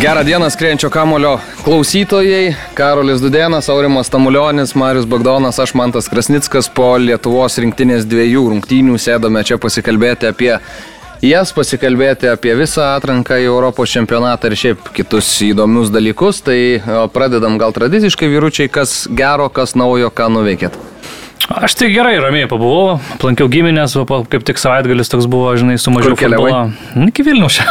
Gerą dieną skrienčio kamulio klausytojai. Karolis Dudenas, Aurimas Tamulionis, Marius Bagdonas, aš Mantas Krasnickas po Lietuvos rinktinės dviejų rungtynių sėdome čia pasikalbėti apie jas, pasikalbėti apie visą atranką į Europos čempionatą ir šiaip kitus įdomius dalykus. Tai pradedam gal tradiciškai vyručiai, kas gero, kas naujo, ką nuveikėt. Aš tai gerai, ramiai pabuvau, aplankiau giminės, po- kaip tik savaitgalis toks buvo, žinai, su mažiau Kur keliavai? futbolo. Nu, Iki Vilnių šią.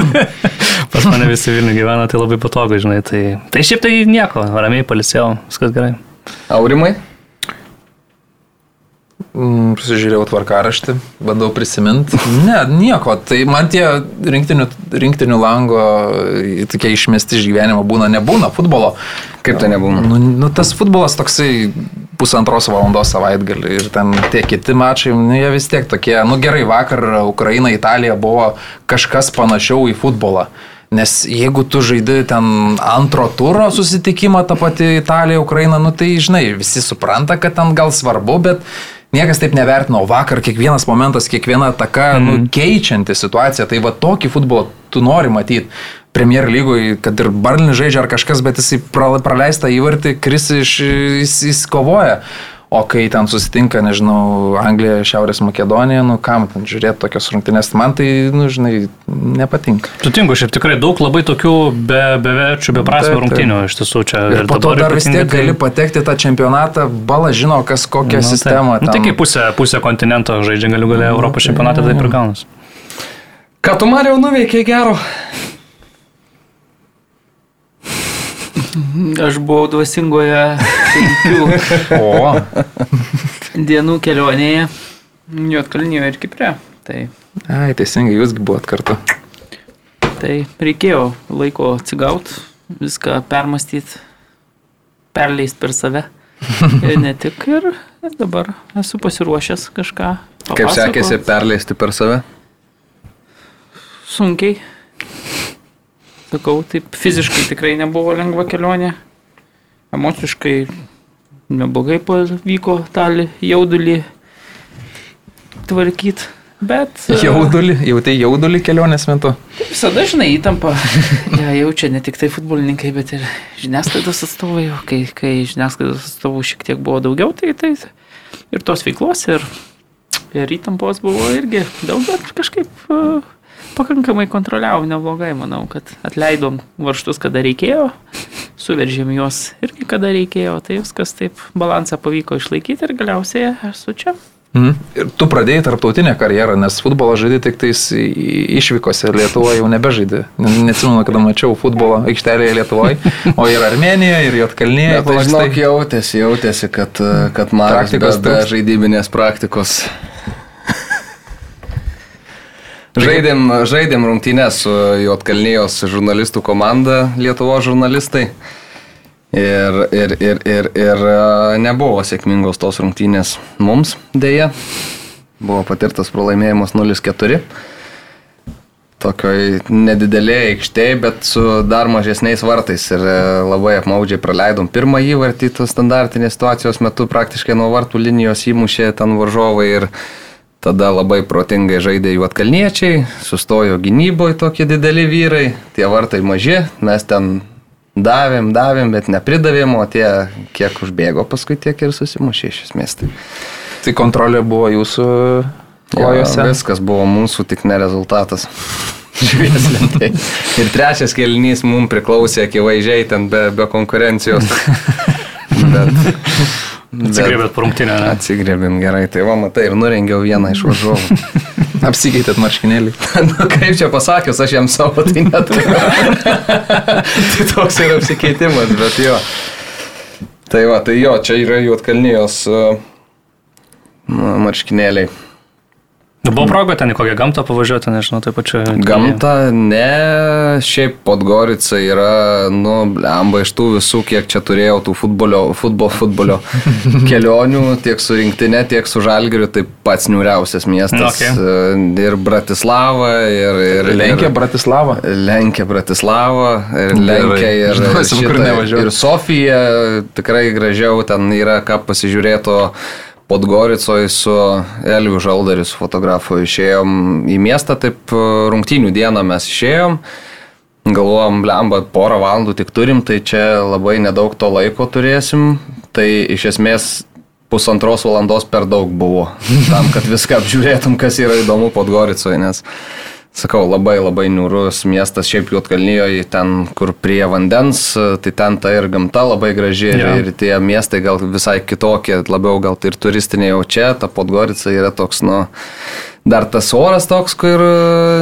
Pas mane visi Vilnių gyvena, tai labai patogu, žinai. Tai, tai šiaip tai nieko, ramiai palisėjau, viskas gerai. Aurimai? Mm, Pasižiūrėjau tvarkaraštį, bandau prisiminti. Ne, nieko. Tai man tie rinktinių, rinktinių lango tokie išmesti iš gyvenimo būna, nebūna futbolo. Kaip tai nebūna? Nu, nu, tas futbolas toksai pusantros valandos savaitgalį ir ten tie kiti mačai, nu, jie vis tiek tokie, nu gerai, vakar Ukraina, Italija buvo kažkas panašiau į futbolą. Nes jeigu tu žaidi ten antro turo susitikimą, ta pati Italija, Ukraina, nu tai žinai, visi supranta, kad ten gal svarbu, bet niekas taip nevertino. Vakar kiekvienas momentas, kiekviena ataka, mm. nu, keičianti situaciją, tai va tokį futbolą tu nori matyti. Premier lygoje, kad ir Barnį žaidžia ar kažkas, bet jisai pra- praleista įvartį, kris iš, jis, jis kovoja. O kai ten susitinka, nežinau, Anglija, Šiaurės Makedonija, nu kam ten žiūrėti tokias rungtynės, man tai, nu, žinai, nepatinka. Sutinku, šiaip tikrai daug labai tokių be, beverčių, beprasmių rungtynių iš tiesų čia. Ir po to dar vis tiek ypatingai gali patekti į tą čempionatą, bala žino, kas kokią Nu, nu, sistemą. Tai, nu, tai kaip pusė, pusė kontinento žaidžia galiu galę Europos čempionatą, taip ir gaunas. Ką tu Mariau nuveikė gero? Aš buvau dvasingoje penkių O, dienų kelionėje Juotkalnyje ir Kiprė. Tai, ai, teisingai, jūsgi buvot kartu. tai reikėjo laiko atsigauti, viską permastyti, perleisti per save. Ir ne tik ir dabar esu pasiruošęs kažką. Kaip papasakot. sekėsi perleisti per save? Sunkiai. Sakau, taip fiziškai tikrai nebuvo lengva kelionė. Emociškai neblogai pavyko tą jaudulį tvarkyti. Bet e, Jaudulį, jautai jaudulį kelionės metu. visada, žinai, įtampa. Ja, jaučia ne tik tai futbolininkai, bet ir žiniasklaidos atstovai. Kai, kai žiniasklaidos atstovų šiek tiek buvo daugiau, tai, tai ir tos veiklos, ir, ir įtampos buvo irgi daug, bet kažkaip uh, pakankamai kontroliavom neblogai. Manau, kad atleidom varštus, kada reikėjo, suveržėm juos irgi, kada reikėjo. Tai viskas taip balansą pavyko išlaikyti ir galiausiai esu čia. Mhm. Ir tu pradėjai tarptautinę karjerą, nes futbolą žaidži tik tais išvykose, Lietuvoje jau nebežaidži. Ne- Neatsimenu, kada mačiau futbolo aikštelėje Lietuvoje, o ir Armenija, ir Jotkalnyje. Ne, tai žinok, jautėsi, jautėsi, kad, kad be, Praktikos be trūksta. žaidybinės praktikos. Žaidėm, žaidėm rungtynės su Jotkalnyjos žurnalistų komanda, Lietuvo žurnalistai. Ir, ir, ir, ir, ir e, nebuvo sėkmingos tos rungtynės mums dėja. Buvo patirtas pralaimėjimas 0-4. Tokioj nedidelėje aikštėje, bet su dar mažesniais vartais. Ir e, labai apmaudžiai praleidom pirmą įvartį tos standartinės situacijos metu, praktiškai nuo vartų linijos įmušė ten varžovai. Ir tada labai protingai žaidė jų atkalniečiai, sustojo gynyboje tokie dideli vyrai, tie vartai maži, mes ten davėm, davėm, bet nepridavėm, o tie, kiek užbėgo, paskui tiek ir susimušė iš esmės. Tai Tai kontrolė buvo jūsų kojose. Jo, viskas buvo mūsų, tik ne rezultatas. Švieslintai. Ir trečias kelnys mums priklausė akivaizdžiai ten be, be konkurencijos. Bet, Atsigrėbėt parungtinę, ne? Atsigrėbėm gerai, tai va, matai, ir nurengiau vieną iš varžovų. Apsikeitėt marškinėlį. nu, kaip čia pasakius, aš jam savo tai neturiu. tai toks yra apsikeitimas, bet jo. Tai va, tai jo, čia yra juotkalnijos uh, marškinėliai. Nu, Buvo proga ten į kokią gamtą pavažiuoti, nežinau, taip pačiu. Gamta, ne, šiaip Podgorica yra, nu, lemba iš tų visų, kiek čia turėjau tų futbolio, futbolo, futbolio kelionių, tiek su rinktinė, tiek su žalgiriu, tai pats niuriausias miestas. Okay. E, Ir Bratislava, ir... ir Lenkija, ir, Bratislava. Lenkija, Bratislava, ir Gerai. Lenkija, ir, Žinosim, šitą- ir Sofija, tikrai gražiau, ten yra ką pasižiūrėti. O Podgoricoje su Elviu Žaldariu, su fotografu, išėjom į miestą, taip e, rungtynių dieną mes išėjom. Galvojom, blemba, porą valandų tik turim, tai čia labai nedaug to laiko turėsim. Tai iš esmės pusantros valandos per daug buvo tam, kad viską apžiūrėtum, kas yra įdomu Podgoricoje, nes Sakau, labai labai niūrus miestas, šiaip Juotkalnyjoje, ten, kur prie vandens, tai ten ta ir gamta labai graži Jo. yeah. ir tie miestai gal visai kitokie, labiau gal tai ir turistiniai, o čia ta Podgorica yra toks, nu, dar tas oras toks, kur e,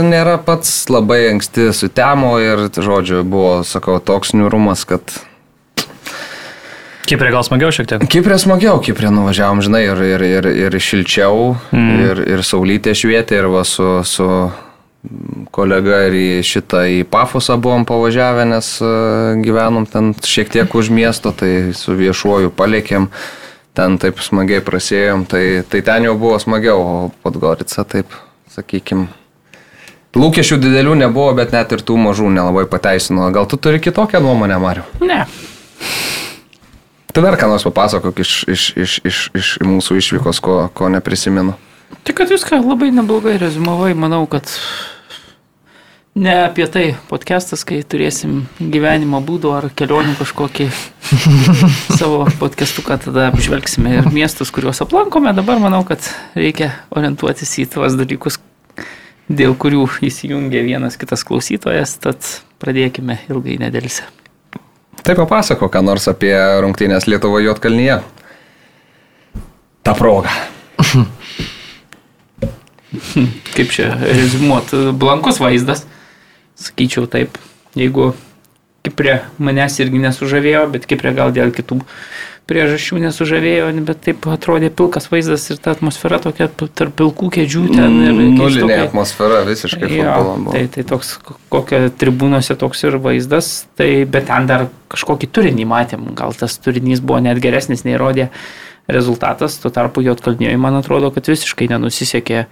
nėra pats labai anksti sutemo ir, žodžiu, buvo, sakau, toks niūrumas, kad Kiprė gal smagiau šiek tiek. Kiprė smagiau, Kiprė nuvažiavom, žinai, ir, ir, ir, ir šilčiau, mm. ir, ir saulytė švietė, ir va su, su kolega ir į šitą į Pafosą buvom pavažiavę, nes e, gyvenom ten šiek tiek už miesto, tai su viešuoju palėkėm, ten taip smagiai prasėjom, tai, tai ten jau buvo smagiau, o Podgorica taip, sakykim. Lūkesčių didelių nebuvo, bet net ir tų mažų nelabai pateisino. Gal tu turi kitokią nuomonę, Mariu? Ne. Tu dar ką nors papasakok iš, iš, iš, iš, iš mūsų išvykos, ko, ko neprisimenu. Tik kad viską labai neblogai rezumavai, manau, kad ne apie tai podcastas, kai turėsim gyvenimo būdų ar kelionių kažkokį savo podcastuką, tada apžvelgsime ir miestus, kuriuos aplankome. Dabar manau, kad reikia orientuotis į tuos dalykus, dėl kurių įsijungia vienas kitas klausytojas, tad pradėkime ilgai nedėlse. Tai papasako, ką nors apie rungtynės Lietuvo Jotkalnyje. Ta proga. Kaip čia rezumuot, blankus vaizdas, sakyčiau taip, jeigu Kiprė manęs irgi nesužavėjo, bet Kiprė gal dėl kitų priežasčių nesužavėjo, bet taip atrodė pilkas vaizdas ir ta atmosfera tokia tarp pilkų kėdžių ten ir Nulinė keistokai. atmosfera visiškai futbolo tai, tai toks, kokia tribūnose toks ir vaizdas, tai, bet ten dar kažkokį turinį matėm, gal tas turinys buvo net geresnis nei rodė rezultatas, tuo tarpu Jotkalnijoje man atrodo, kad visiškai nenusisekė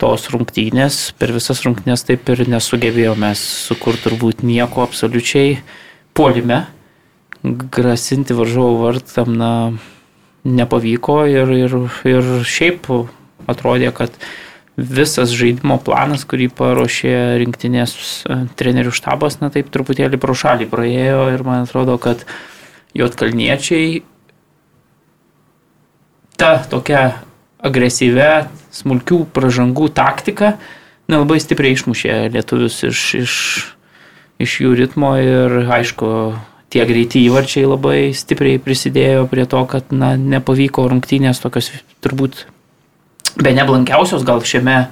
tos rungtynės, per visas rungtynės taip ir nesugebėjome sukurti turbūt nieko absoliučiai polime, grasinti varžovų vartam na, nepavyko ir, ir, ir šiaip atrodė, kad visas žaidimo planas, kurį paruošė rinktinės e, trenerių štabas, na taip truputėlį pro šalį praėjo ir man atrodo, kad juotkalniečiai ta tokia agresyvia, smulkių pražangų taktika nelabai stipriai išmušė lietuvius iš, iš, iš jų ritmo ir aišku, tie greiti įvarčiai labai stipriai prisidėjo prie to, kad na, nepavyko rungtynės tokios turbūt be neblankiausios gal šiame,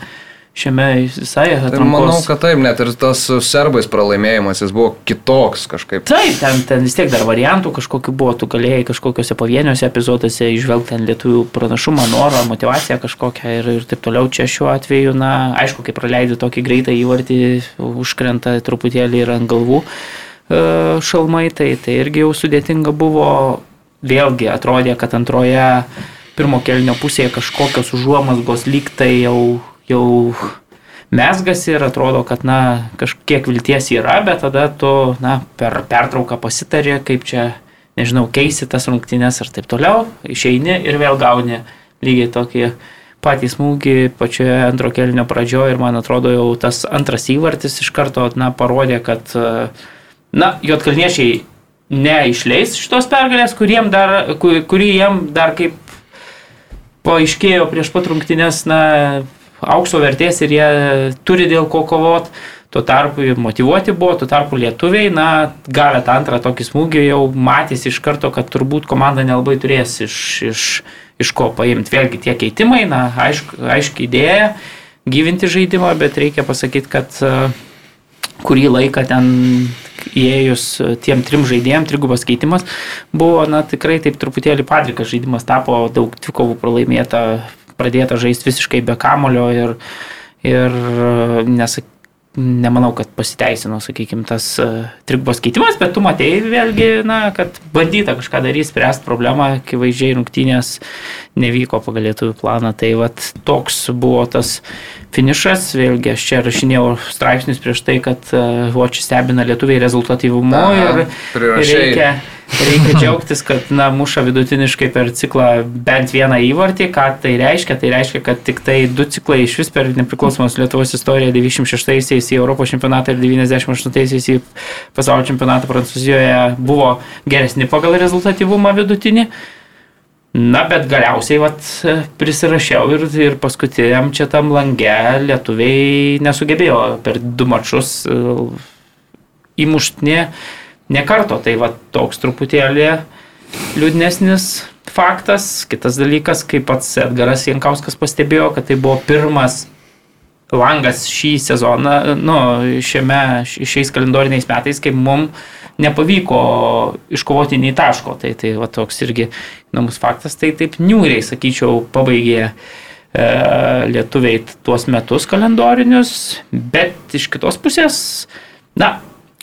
šiame visai Ir atrankos. manau, kad taip, net ir tas su serbais pralaimėjimas, jis buvo kitoks kažkaip. Taip, ten, ten vis tiek dar variantų kažkokiu buvo, tu galėjai kažkokiuose pavieniuose epizoduose išvelgti ten lietuvių pranašumą, norą, motivaciją kažkokią ir, ir taip toliau. Čia šiuo atveju, na, aišku, kai praleidai tokį greitą įvartį, užkrenta truputėlį ir ant galvų e, šalmai, tai, tai irgi jau sudėtinga buvo. Vėlgi atrodė, kad antroje pirmo kelnio pusėje kažkokios užuomasgos lyg tai jau, jau mesgasi ir atrodo, kad, na, kažkiek vilties yra, bet tada tu, na, per pertrauką pasitarė, kaip čia, nežinau, keisi tas rungtynės ir taip toliau, išeini ir vėl gauni lygiai tokį patį smūgį pačioje antro kelnio pradžioje ir man atrodo jau tas antras įvartis iš karto, na, parodė, kad, na, juotkalniečiai neišleis šitos pergalės, kuriem dar, ku- kurį jiem dar kaip paaiškėjo prieš pat rungtynės, na, aukso vertės ir jie turi dėl ko kovot. Tuo tarpu motivuoti buvo, tuo tarpu lietuviai, na, gavę tą antrą tokį smūgį jau matėsi iš karto, kad turbūt komanda nelabai turės iš, iš, iš ko paimti. Vėlgi tie keitimai, na, aišku, aiškiai idėja gyvinti žaidimą, bet reikia pasakyti, kad e, kurį laiką ten įėjus e, tiem trim žaidėjim, trigubas keitimas, buvo, na, tikrai taip truputėlį padrikas žaidimas tapo, daug dvikovų pralaimėta pradėta žaisti visiškai be kamulio ir, ir nesak, nemanau, kad pasiteisino, sakykime, tas uh, trikbos keitimas, bet tu matėjai vėlgi, na, kad bandyta kažką daryti, spręsti problemą, akivaizdžiai rungtynės nevyko pagal lietuvių planą. Tai vat toks buvo tas finišas, vėlgi aš čia rašinėjau straipsnius prieš tai, kad Vočiai stebina lietuviai rezultatyvumu ir, ir reikia reikia džiaugtis, kad na, muša vidutiniškai per ciklą bent vieną įvartį. Ką tai reiškia? Tai reiškia, kad tik tai du ciklai iš vis per nepriklausomos Lietuvos istoriją 96-aisiais į Europos čempionatą ir 98-aisiais į pasaulio čempionatą Prancūzijoje buvo geresni pagal rezultatyvumą vidutinį. Na, bet galiausiai vat, prisirašiau ir, ir paskutiniam čia tam lange lietuviai nesugebėjo per du mačius įmuštinė ne karto. Tai va toks truputėlį liūdnesnis faktas. Kitas dalykas, kaip pats Edgaras Jankauskas pastebėjo, kad tai buvo pirmas langas šį sezoną, nu, šiame, šiais kalendoriniais metais, kai mums nepavyko iškovoti nei taško. Tai, tai va toks irgi įdomus faktas, tai taip niūriai, sakyčiau, pabaigė e, lietuviai tuos metus kalendorinius, bet iš kitos pusės, na,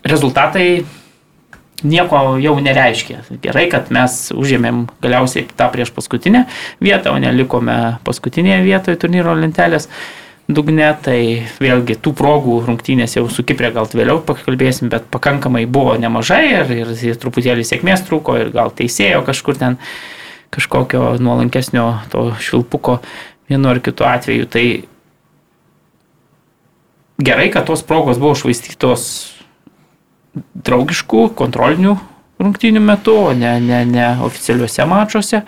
rezultatai nieko jau nereiškia. Gerai, kad mes užėmėm galiausiai tą prieš paskutinę vietą, o nelikome paskutinėje vietoje turnyro lentelės dugne, tai vėlgi tų progų rungtynės jau su Kiprė gal vėliau pakalbėsim, bet pakankamai buvo nemažai ir, ir, ir truputėlį sėkmės trūko ir gal teisėjo kažkur ten kažkokio nuolankesnio to švilpuko vienu ar kitu atveju. Tai gerai, kad tos progos buvo švaistytos draugiškų kontrolinių rungtynių metu, o ne, ne, ne oficialiuose mačiuose.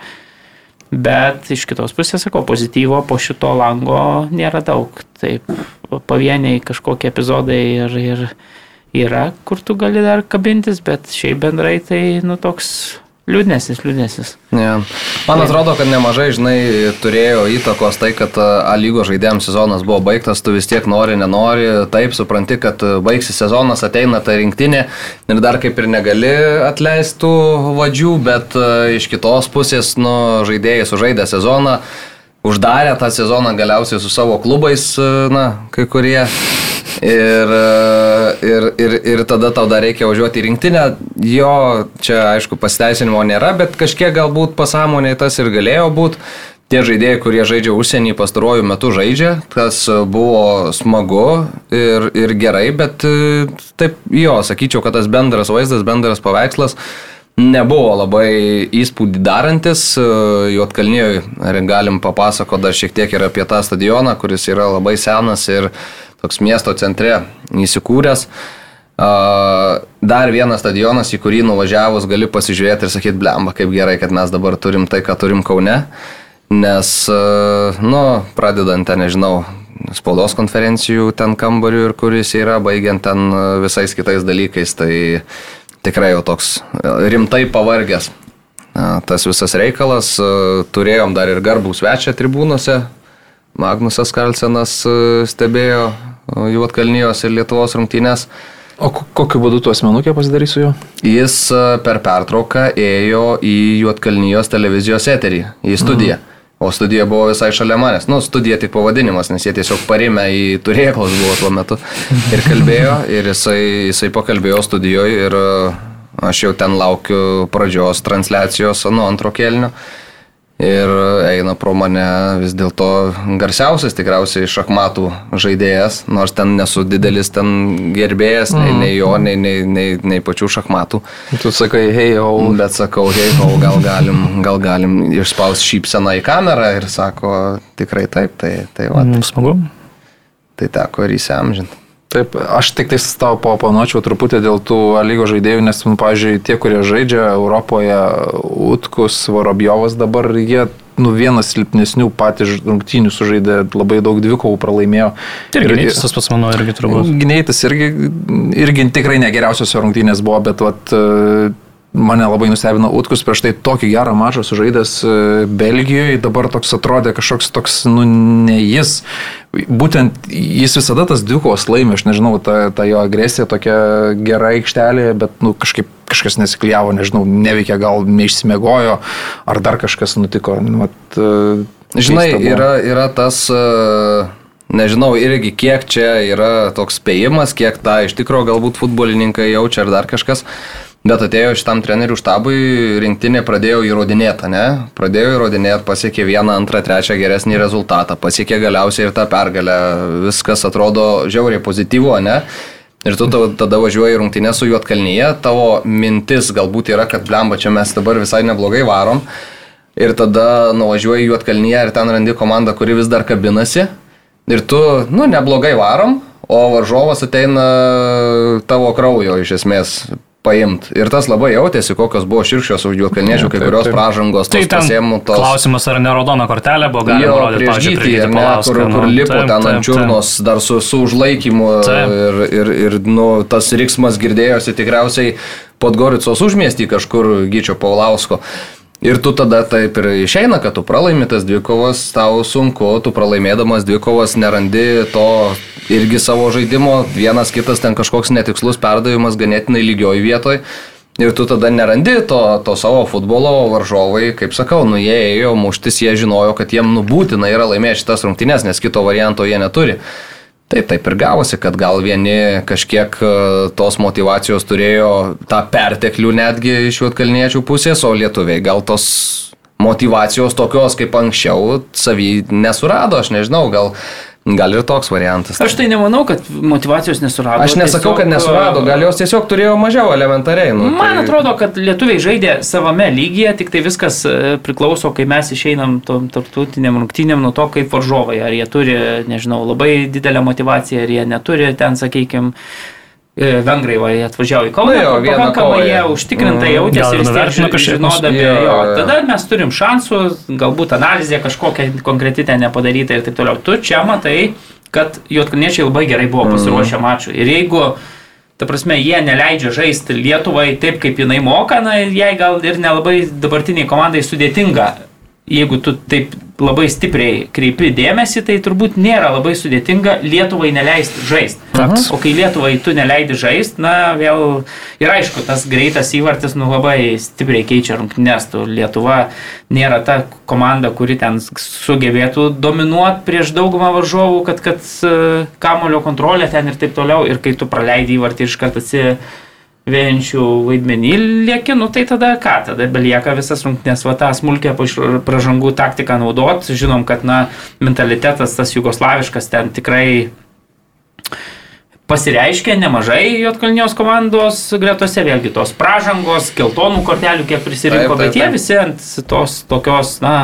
Bet iš kitos pusės, sakau, pozityvo po šito lango nėra daug. Taip, pavieniai kažkokie epizodai ir, ir yra, kur tu gali dar kabintis, bet šiaip bendrai tai, nu, toks Liūdnesnis, liūdnesnis. Ja. Man atrodo, kad nemažai, žinai, turėjo įtakos tai, kad A lygo žaidėjams sezonas buvo baigtas, tu vis tiek nori, nenori, taip supranti, kad baigsi sezonas, ateina ta rinktinė ir dar kaip ir negali atleistų vadžių, bet iš kitos pusės, nu, žaidėjai sužaidė sezoną, uždarė tą sezoną galiausiai su savo klubais, na, kai kurie Ir, ir, ir, ir tada tau dar reikia važiuoti į rinktinę. Jo, čia aišku pasiteisinimo nėra, bet kažkiek galbūt pasąmonėje tas ir galėjo būti. Tie žaidėjai, kurie žaidžia užsienį pastaruoju metu žaidžia, tas buvo smagu ir, ir gerai, bet taip, jo, sakyčiau, kad tas bendras vaizdas, bendras paveikslas nebuvo labai įspūdį darantis. Juotkalnijoje galim papasakoti dar šiek tiek ir apie tą stadioną, kuris yra labai senas ir toks miesto centre įsikūręs. Dar vienas stadionas, į kurį nuvažiavus gali pasižiūrėti ir sakyti, blemba, kaip gerai, kad mes dabar turim tai, ką turim Kaune. Nes, nu, pradedant ten, nežinau, spaudos konferencijų ten kambarių ir kuris yra, baigiant ten visais kitais dalykais, tai tikrai jau toks rimtai pavargęs. Tas visas reikalas, turėjom dar ir garbų svečią tribūnose, Magnusas Kalsenas stebėjo Juotkalnijos ir Lietuvos rungtynės. O kokiu būdu tu asmenukė pasidarys su juo? Jis e, per pertrauką ėjo į Juotkalnijos televizijos eterį, į studiją. Mhm. O studija buvo visai šalia manęs. Nu, studija tik pavadinimas, nes jie tiesiog parimė į turėklus buvo tuo metu. Ir kalbėjo, ir jisai, jisai pakalbėjo studijoje ir e, aš jau ten laukiu pradžios transliacijos nuo antro kelnio ir eina pro mane vis dėlto garsiausias tikriausiai šachmatų žaidėjas, nors ten nesu didelis ten gerbėjas, nei, nei jo, nei, nei, nei, nei pačių šachmatų. Tu sakai, hei, ho. Bet sakau, hei, ho, gal galim, gal galim išspausti šypseną į kamerą ir sako, tikrai taip, tai, tai va. Mm, smagu. Tai teko ir įsiamžinti. Taip, aš tik tais tau papanuočiau truputį dėl tų lygo žaidėjų, nes, nu, pavyzdžiui, tie, kurie žaidžia Europoje, Utkus, Vorobjovas dabar, jie, nu, vienas silpnesnių patys rungtynių sužaidė, labai daug dvikovų pralaimėjo. Ir gynėjas tas pats, manau, irgi turbūt. Gynėjas irgi, irgi tikrai negeriausios rungtynės buvo, bet, vat, Mane labai nustebino Utkus prieš tai tokį gerą mačą sužaidęs e, Belgijoje, dabar toks atrodė kažkoks toks, nu, ne jis. Būtent jis visada tas dvikovos laimė, aš nežinau, ta, ta jo agresija tokia gera aikštelė, bet, nu, kažkaip kažkas nesiklyjavo, nežinau, neveikia, gal neišsimiegojo, ar dar kažkas nutiko. Nu, vat, e, Žinai, yra, yra tas, e, nežinau, irgi kiek čia yra toks spėjimas, kiek tą iš tikrųjų galbūt futbolininkai jaučia ar dar kažkas. Bet atėjo šitam trenerių štabui, rinktinė pradėjo įrodinėti, ne? Pradėjo įrodinėti, pasiekė vieną, antrą, trečią geresnį rezultatą, pasiekė galiausiai ir tą pergalę. Viskas atrodo žiauriai pozityvu, ne? Ir tu ta- tada važiuoji į rungtynę su Juotkalnyje, tavo mintis galbūt yra, kad blemba, čia mes dabar visai neblogai varom. Ir tada nuvažiuoji Juotkalnyje ir ten randi komandą, kuri vis dar kabinasi. Ir tu, nu, neblogai varom, o varžovas ateina tavo kraujo iš esmės paimt. Ir tas labai jautėsi, kokios buvo širkščios už Juotkalniečių, kai kurios pražangos, Tai pasiemų, tos... klausimas, ar ne raudona kortelė buvo galima rodyti, gytį, ar ne, kur, kur nu, lipo ten ant čiurnos, dar su, su užlaikymu Taip. ir, ir, ir nu, tas riksmas girdėjosi tikriausiai Podgoricos užmiestį kažkur Gyčio Paulausko. Ir tu tada taip ir išeina, kad tu pralaimi tas dvikovas, tau sunku, tu pralaimėdamas dvikovas nerandi to irgi savo žaidimo, vienas kitas ten kažkoks netikslus perdavimas ganėtinai lygioj vietoj. Ir tu tada nerandi to, to savo futbolo varžovai, kaip sakau, nu jie ėjo muštis, jie žinojo, kad jiem nubūtina yra laimėti šitas rungtynes, nes kito varianto jie neturi. Tai taip ir gavosi, kad gal vieni kažkiek e, tos motivacijos turėjo tą perteklių netgi iš juotkalniečių pusės, o lietuviai gal tos motivacijos tokios kaip anksčiau savy nesurado, aš nežinau, gal, gal ir toks variantas. Aš tai nemanau, kad motivacijos nesurado. Aš nesakau, kad tiesiog, nesurado, gal jos tiesiog turėjo mažiau elementariai. Nu, Man tai- atrodo, kad lietuviai žaidė savame lygyje, tik tai viskas e, priklauso, kai mes išeinam tom tarptautiniam rungtynėm nuo to, kaip varžovai. Ar jie turi, nežinau, labai didelę motivaciją, ar jie neturi ten, sakykime, Vengrai, va, atvažiavo į Kauną, Nu jo, pakankamai jie užtikrintai Mm. Jautėsi ir vis tiek žinodami, Jo, jo, tada mes turim šansų, galbūt analizė kažkokia konkreti ten nepadaryta ir taip toliau. Tu čia matai, kad juotkalniečiai labai gerai buvo pasiruošę mačui. Ir jeigu Ta prasme, jie neleidžia žaisti Lietuvai taip, kaip jinai moka, na, jai gal ir nelabai dabartiniai komandai sudėtinga. Jeigu tu taip labai stipriai kreipi dėmesį, tai turbūt nėra labai sudėtinga Lietuvai neleisti žaisti. O kai Lietuvai tu neleidi žaisti, na, vėl ir aišku, tas greitas įvartis, nu, labai stipriai keičia rungtynes. Tu Lietuva nėra ta komanda, kuri ten sugebėtų dominuoti prieš daugumą varžovų, kad, kad e, kamulio kontrolė ten ir taip toliau. Ir kai tu praleidi įvartį iš karto atsi vėjančių vaidmenį lieki, nu tai tada ką, tada belieka visas rungtynės, va tą smulkę pražangų taktiką naudot. Žinom, kad, na, mentalitetas tas jugoslaviškas ten tikrai pasireiškė nemažai Jotkalnijos komandos gretose, vėlgi tos pražangos, keltonų kortelių kiek prisirinko, Taip, taip, bet jie taip. visi ant tos tokios, na,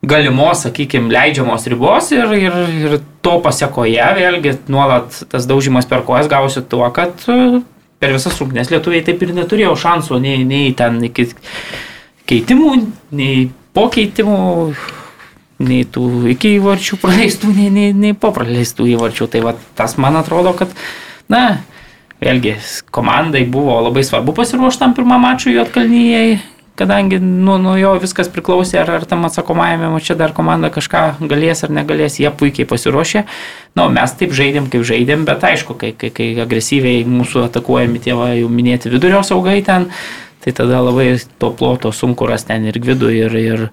galimos, sakykime, leidžiamos ribos ir, ir, ir to pasiekoje vėlgi nuolat tas daužimas per kojas gavosi tuo, kad per visas rungtynes lietuviai taip ir neturėjo šansų nei, nei ten iki keitimų, nei po keitimų, nei tų iki įvarčių praleistų, nei, nei, nei po praleistų įvarčių. Tai va, tas man atrodo, kad, na, vėlgi, komandai buvo labai svarbu pasiruoštam pirmam mačui Jotkalnyjei, kadangi nuo, nuo jo viskas priklausė, ar, ar tam atsakomajame mače dar komanda kažką galės ar negalės, jie puikiai pasiruošė. Na, o mes taip žaidėm, kaip žaidėm, bet aišku, kai, kai, kai agresyviai mūsų atakuojami tie va, jau minėti vidurio saugai ten, tai tada labai to ploto sunku rasti ten ir vidų, ir, ir,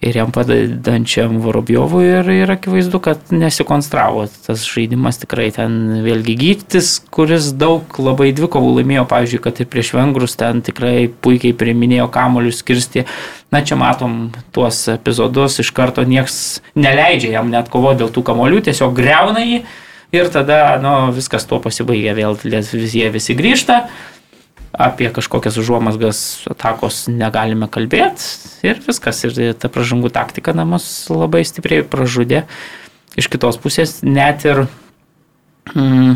ir jam padedančiam Vorobjovui ir, ir akivaizdu, kad nesikonstravo tas žaidimas tikrai ten vėlgi gytis, kuris daug labai dvikovų laimėjo, pavyzdžiui, kad ir prieš vengrus ten tikrai puikiai priminėjo kamolius skirsti. Na čia matom tuos epizodus, iš karto nieks neleidžia jam net kovoti dėl tų kamolių, tiesiog greuna jį ir tada nu, viskas tuo pasibaigia, vėl jie visi grįžta apie kažkokias užuomasgas atakos negalime kalbėti ir viskas. Ir ta pražangų taktika namus labai stipriai pražudė. Iš kitos pusės net ir mm,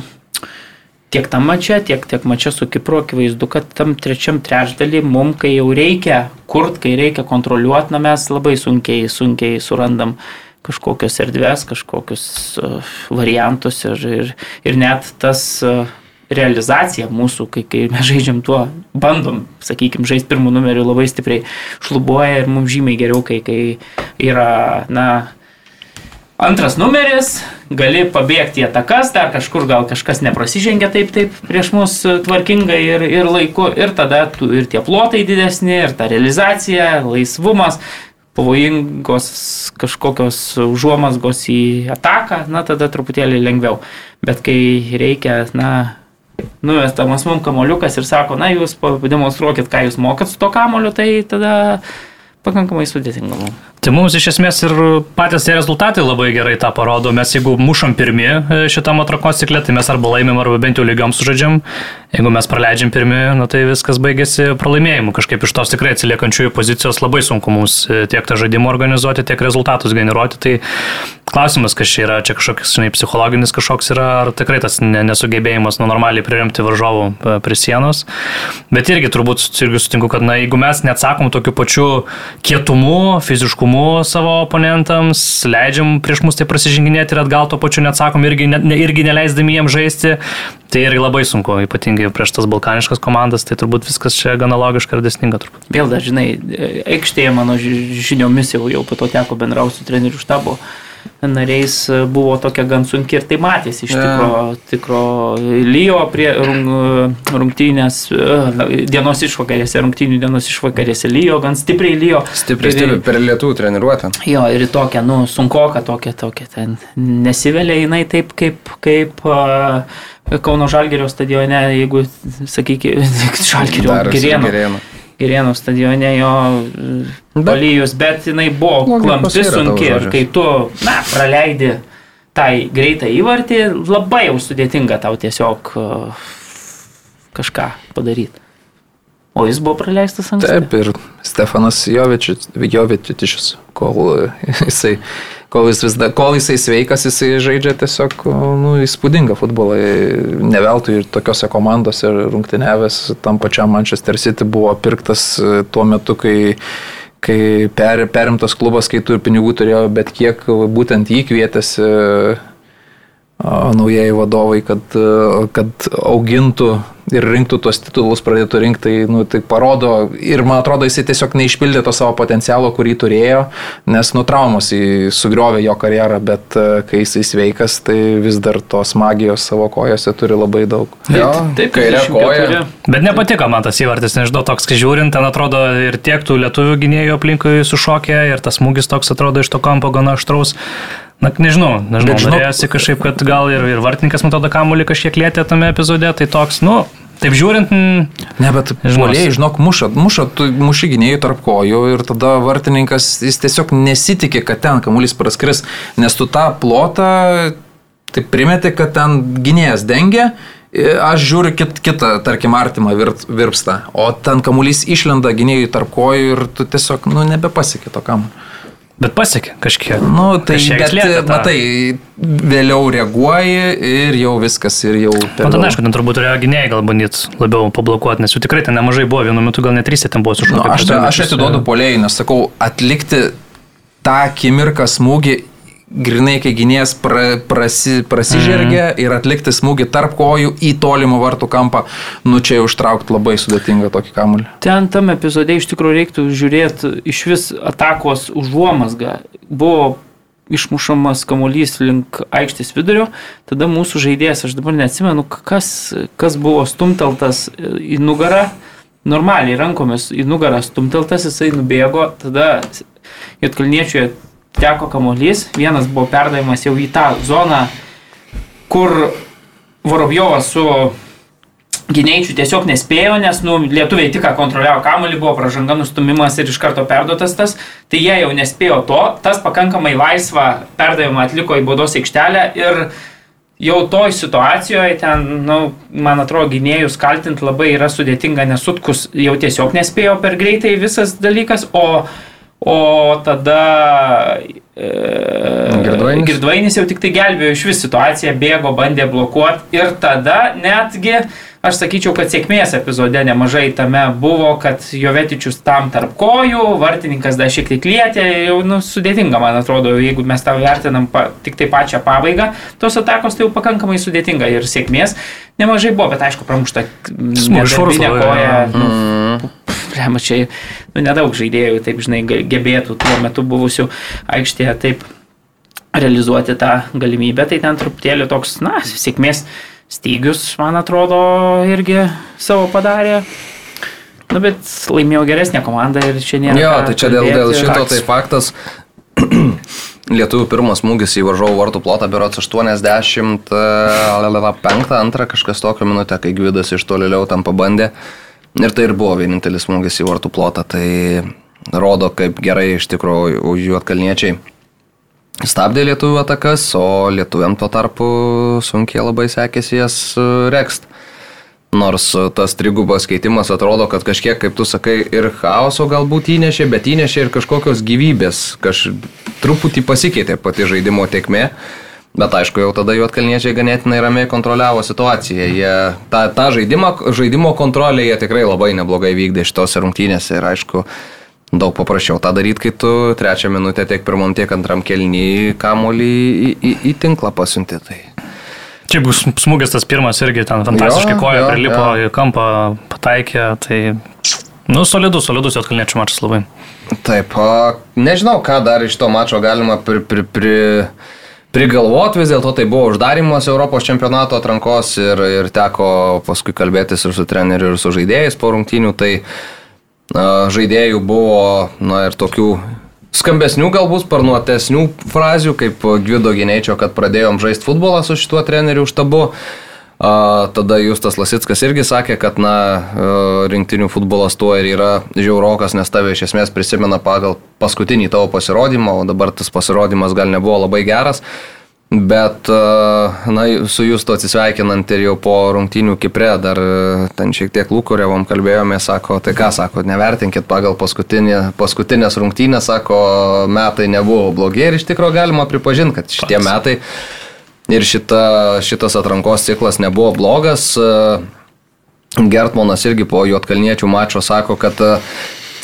tiek tam mače, tiek, tiek mače su Kipru akivaizdu, kad tam trečiam trečdalį mum, kai jau reikia kurt, kai reikia kontroliuoti, na mes labai sunkiai, sunkiai surandam kažkokios erdvės, kažkokius uh, variantus ir, ir, ir net tas uh, realizacija mūsų, kai, kai mes žaidžiam tuo, bandom, sakykime, žaisti pirmų numerių labai stipriai šlubuoja ir mums žymiai geriau, kai, kai yra, na, antras numeris, gali pabėgti į atakas, dar kažkur gal kažkas neprasižengia taip, taip prieš mus tvarkingai ir, ir laiku, ir tada tu, ir tie plotai didesni, ir ta realizacija, laisvumas, pavojingos kažkokios užuomasgos į ataką, na tada truputėlį lengviau. Bet kai reikia, na, nuvestamas mums kamoliukas ir sako, na jūs pademonstruokit, ką jūs mokat su to kamoliu, tai tada pakankamai sudėtinga mums. Tai mums iš esmės ir patys tie rezultatai labai gerai tą parodo. Mes jeigu mušam pirmi e, šitam atrankos ciklė, tai mes arba laimim, arba bent jau lygiom sužaidžiam. Jeigu mes praleidžiam pirmi, nu, tai viskas baigėsi pralaimėjimu. Kažkaip iš tos tikrai atsiliekančiųjų pozicijos labai sunku mums e, tiek tą žaidimą organizuoti, tiek rezultatus generuoti. Tai klausimas, kas čia yra, čia kažkoks, žinai, psichologinis kažkoks yra, ar tikrai tas nesugebėjimas nu, normaliai priremti varžovų e, prie sienos. Bet irgi turbūt irgi sutinku, kad na, jeigu mes neatsakom tokiu pačiu kietumu, fiziškumu, nuoširdumu savo oponentams, leidžiam prieš mus tai prasižinginėti ir atgal to pačiu neatsakom, irgi, ne, irgi neleisdami jiems žaisti. Tai irgi labai sunku, ypatingai prieš tas balkaniškas komandas, tai turbūt viskas čia gana logiška ir desninga turbūt. Vėl dar, žinai, aikštėje mano žiniomis jau, jau po to teko bendrauti su treneriu štabu nariais e, buvo tokia gan sunki ir tai matėsi iš tikro, yeah. tikro lyjo prie rung, rungtynės, e, dienos išvakarėse, rungtynių dienos išvakarėse lyjo, gan stipriai lyjo. Stipriai, stipriai per lietų treniruotę. Jo, ir tokia, nu, sunkoka tokia, tokia, ten nesivelia jinai taip, kaip, kaip Kauno Žalgerio stadione, jeigu, sakykime, Žalgerio Gerėno. Girėnų stadione jo palyjus, bet jinai buvo klampi sunki ir kai tu, na, praleidi tai greitą įvartį, labai jau sudėtinga tau tiesiog uh, kažką padaryti. O jis buvo praleistas anksti. Taip, ir Stefanas Jovičius, kol jisai kol, jis vis, kol jisai sveikas, jisai žaidžia tiesiog nu, įspūdingą futbolą. Ne veltui ir tokiuose komandose rungtynėvės tam pačiam Manchester City buvo pirktas e, tuo metu, kai kai per, perimtas klubas, kai tu pinigų turėjo, bet kiek būtent jį kvietėsi naujieji vadovai, kad, kad augintų ir rinktų tuos titulus, pradėtų rinkti, tai, nu, tai parodo ir man atrodo, jisai tiesiog neišpildė to savo potencialo, kurį turėjo, nes nu traumos sugriovė jo karjerą, bet kai jisai sveikas, tai vis dar tos magijos savo kojose turi labai daug. Jo, taip, kairė koja. Bet nepatiko man tas įvartis, nežinau, toks, kai žiūrint, ten atrodo ir tiek tų lietuvių gynėjų aplinkui sušokė ir tas smūgis toks atrodo iš to kampo gana aštraus. Na, nežinau, nežinau, žinau, norėjosi kažkaip, kad gal ir, ir vartininkas, man atrodo, kamuolį kažkiek lėtė tame epizode, tai toks, nu, Taip žiūrint. Ne, bet žmonės, žinok, muša, muša, tu muši gynėjai tarp kojų ir tada vartininkas, jis tiesiog nesitikė, kad ten kamuolys praskris, nes tu tą plotą, tai primeti, kad ten gynėjas dengia. Aš žiūriu kit, kitą, tarkim, artimą vir, virpstą, o ten kamuolys išlenda gynėjai tarp kojų ir tu tiesiog, nu, nebepasiekė to kamuolio. Bet pasiekė kažkiek. Nu, tai kažkiek bet, matai, vėliau reaguoji ir jau viskas ir jau... Man tai aišku, ten turbūt turėjo gynėjai gal bandyti labiau pablokuoti, nes jų tikrai ten nemažai buvo, vienu metu gal net trys ten buvo sušaukti. Nu, aš, aš atiduodu polėjai, nes sakau, atlikti tą akimirką smūgį grinai, kai gynėjas pra, prasi, prasižergia mm. ir atlikti smūgį tarp kojų į tolimą vartų kampą, nu čia jau užtraukti labai sudėtinga tokį kamuolį. Ten tam epizode iš tikrųjų reiktų žiūrėti iš vis atakos užuomasgą. Buvo išmušamas kamuolys link aikštės vidurio, tada mūsų žaidėjas, aš dabar neatsimenu, kas, kas buvo stumteltas į nugarą, normaliai rankomis į nugarą stumteltas, jisai nubėgo, tada Jotkalniečiuje teko kamuolys, vienas buvo perdavimas jau į tą zoną, kur Vorobjovas su gynėjčių tiesiog nespėjo, nes nu, lietuviai tik kontroliavo kamuolį, buvo pražanga nustumimas ir iš karto perduotas tas, tai jie jau nespėjo to, tas pakankamai laisvą perdavimą atliko į baudos aikštelę ir jau toj situacijoje ten, nu, man atrodo, gynėjus kaltinti labai yra sudėtinga, nes sutkus jau tiesiog nespėjo per greitai visas dalykas, o O tada e, Girdvainis. Girdvainis jau tik tai gelbėjo iš vis situaciją, bėgo, bandė blokuoti ir tada netgi, aš sakyčiau, kad sėkmės epizode nemažai tame buvo, kad Jovetičius tam tarp kojų, vartininkas dar šiek tiek lietė, jau nu, sudėtinga, man atrodo, jeigu mes tą vertinam pa, tik tai pačią pabaigą, tos atakos tai jau pakankamai sudėtinga ir sėkmės nemažai buvo, bet aišku, pramušta smūgšinė koja. Nu, mm blema, čia nu, nedaug žaidėjų, taip žinai, gebėtų tuo metu buvusių aikštėje taip realizuoti tą galimybę, tai ten truputėlį toks, na, sėkmės stygius, man atrodo, irgi savo padarė. Nu, bet laimėjau geresnę komandą ir čia nėra. Jo, tai čia dėl, dėl šito tai faktas. Lietuvių pirmas smūgis į varžovų vartų plotą berots 85, antrą kažkas tokio minutę, kai Gvidas iš tolėliau tam pabandė. Ir tai ir buvo vienintelis smūgis į vartų plotą. Tai rodo, kaip gerai iš tikrųjų už jų atkalniečiai stabdė lietuvių atakas, o lietuviam tuo tarpu sunkiai labai sekėsi jas e, rekst. Nors e, tas trigubas keitimas atrodo, kad kažkiek, kaip tu sakai, ir chaoso galbūt įnešė, bet įnešė ir kažkokios gyvybės, kaž... truputį pasikeitė pati žaidimo tiekmė. Bet aišku, jau tada jų atkalniečiai ganėtinai ramiai kontroliavo situaciją. Jie tą, tą žaidimą, žaidimo kontrolę jie tikrai labai neblogai vykdė šitose rungtynėse ir aišku, daug paprasčiau tą daryti, kai tu trečią minutę tiek pirmam, tiek antram kelnį kamolį į, į, į tinklą pasiunti. Tai. Čia bus smūgis tas pirmas irgi ten fantastiškai koja prilipo jo. į kampą, pataikė, tai, nu, solidus, solidus atkalniečių mačas labai. Taip, a, nežinau, ką dar iš to mačo galima pri, pri, pri, prigalvoti, vis dėlto tai buvo uždarimas Europos čempionato atrankos ir, ir teko paskui kalbėtis ir su treneriu, ir su žaidėjais po rungtynių, tai a, žaidėjų buvo, na ir tokių skambesnių, galbūt sparnuotesnių frazių, kaip Gvido Gineičio, kad pradėjom žaisti futbolą su šituo treneriu štabu. A, tada Justas Lasitskas irgi sakė, kad na, a, rinktinių futbolas tuo ir yra žiaurokas, nes tave iš esmės prisimena pagal paskutinį tavo pasirodymą, o dabar tas pasirodymas gal nebuvo labai geras. Bet, a, na, su Justu atsisveikinant ir jau po rungtynių Kipre, dar a, ten šiek tiek Lūkurėvom kalbėjome, sako, tai ką sako, nevertinkit pagal paskutinį, paskutinės rungtynės, sako, metai nebuvo blogi ir iš tikrųjų galima pripažinti, kad šitie Pats. metai ir šita, šitas atrankos ciklas nebuvo blogas. Gertmonas irgi po Jotkalniečių mačo sako, kad e,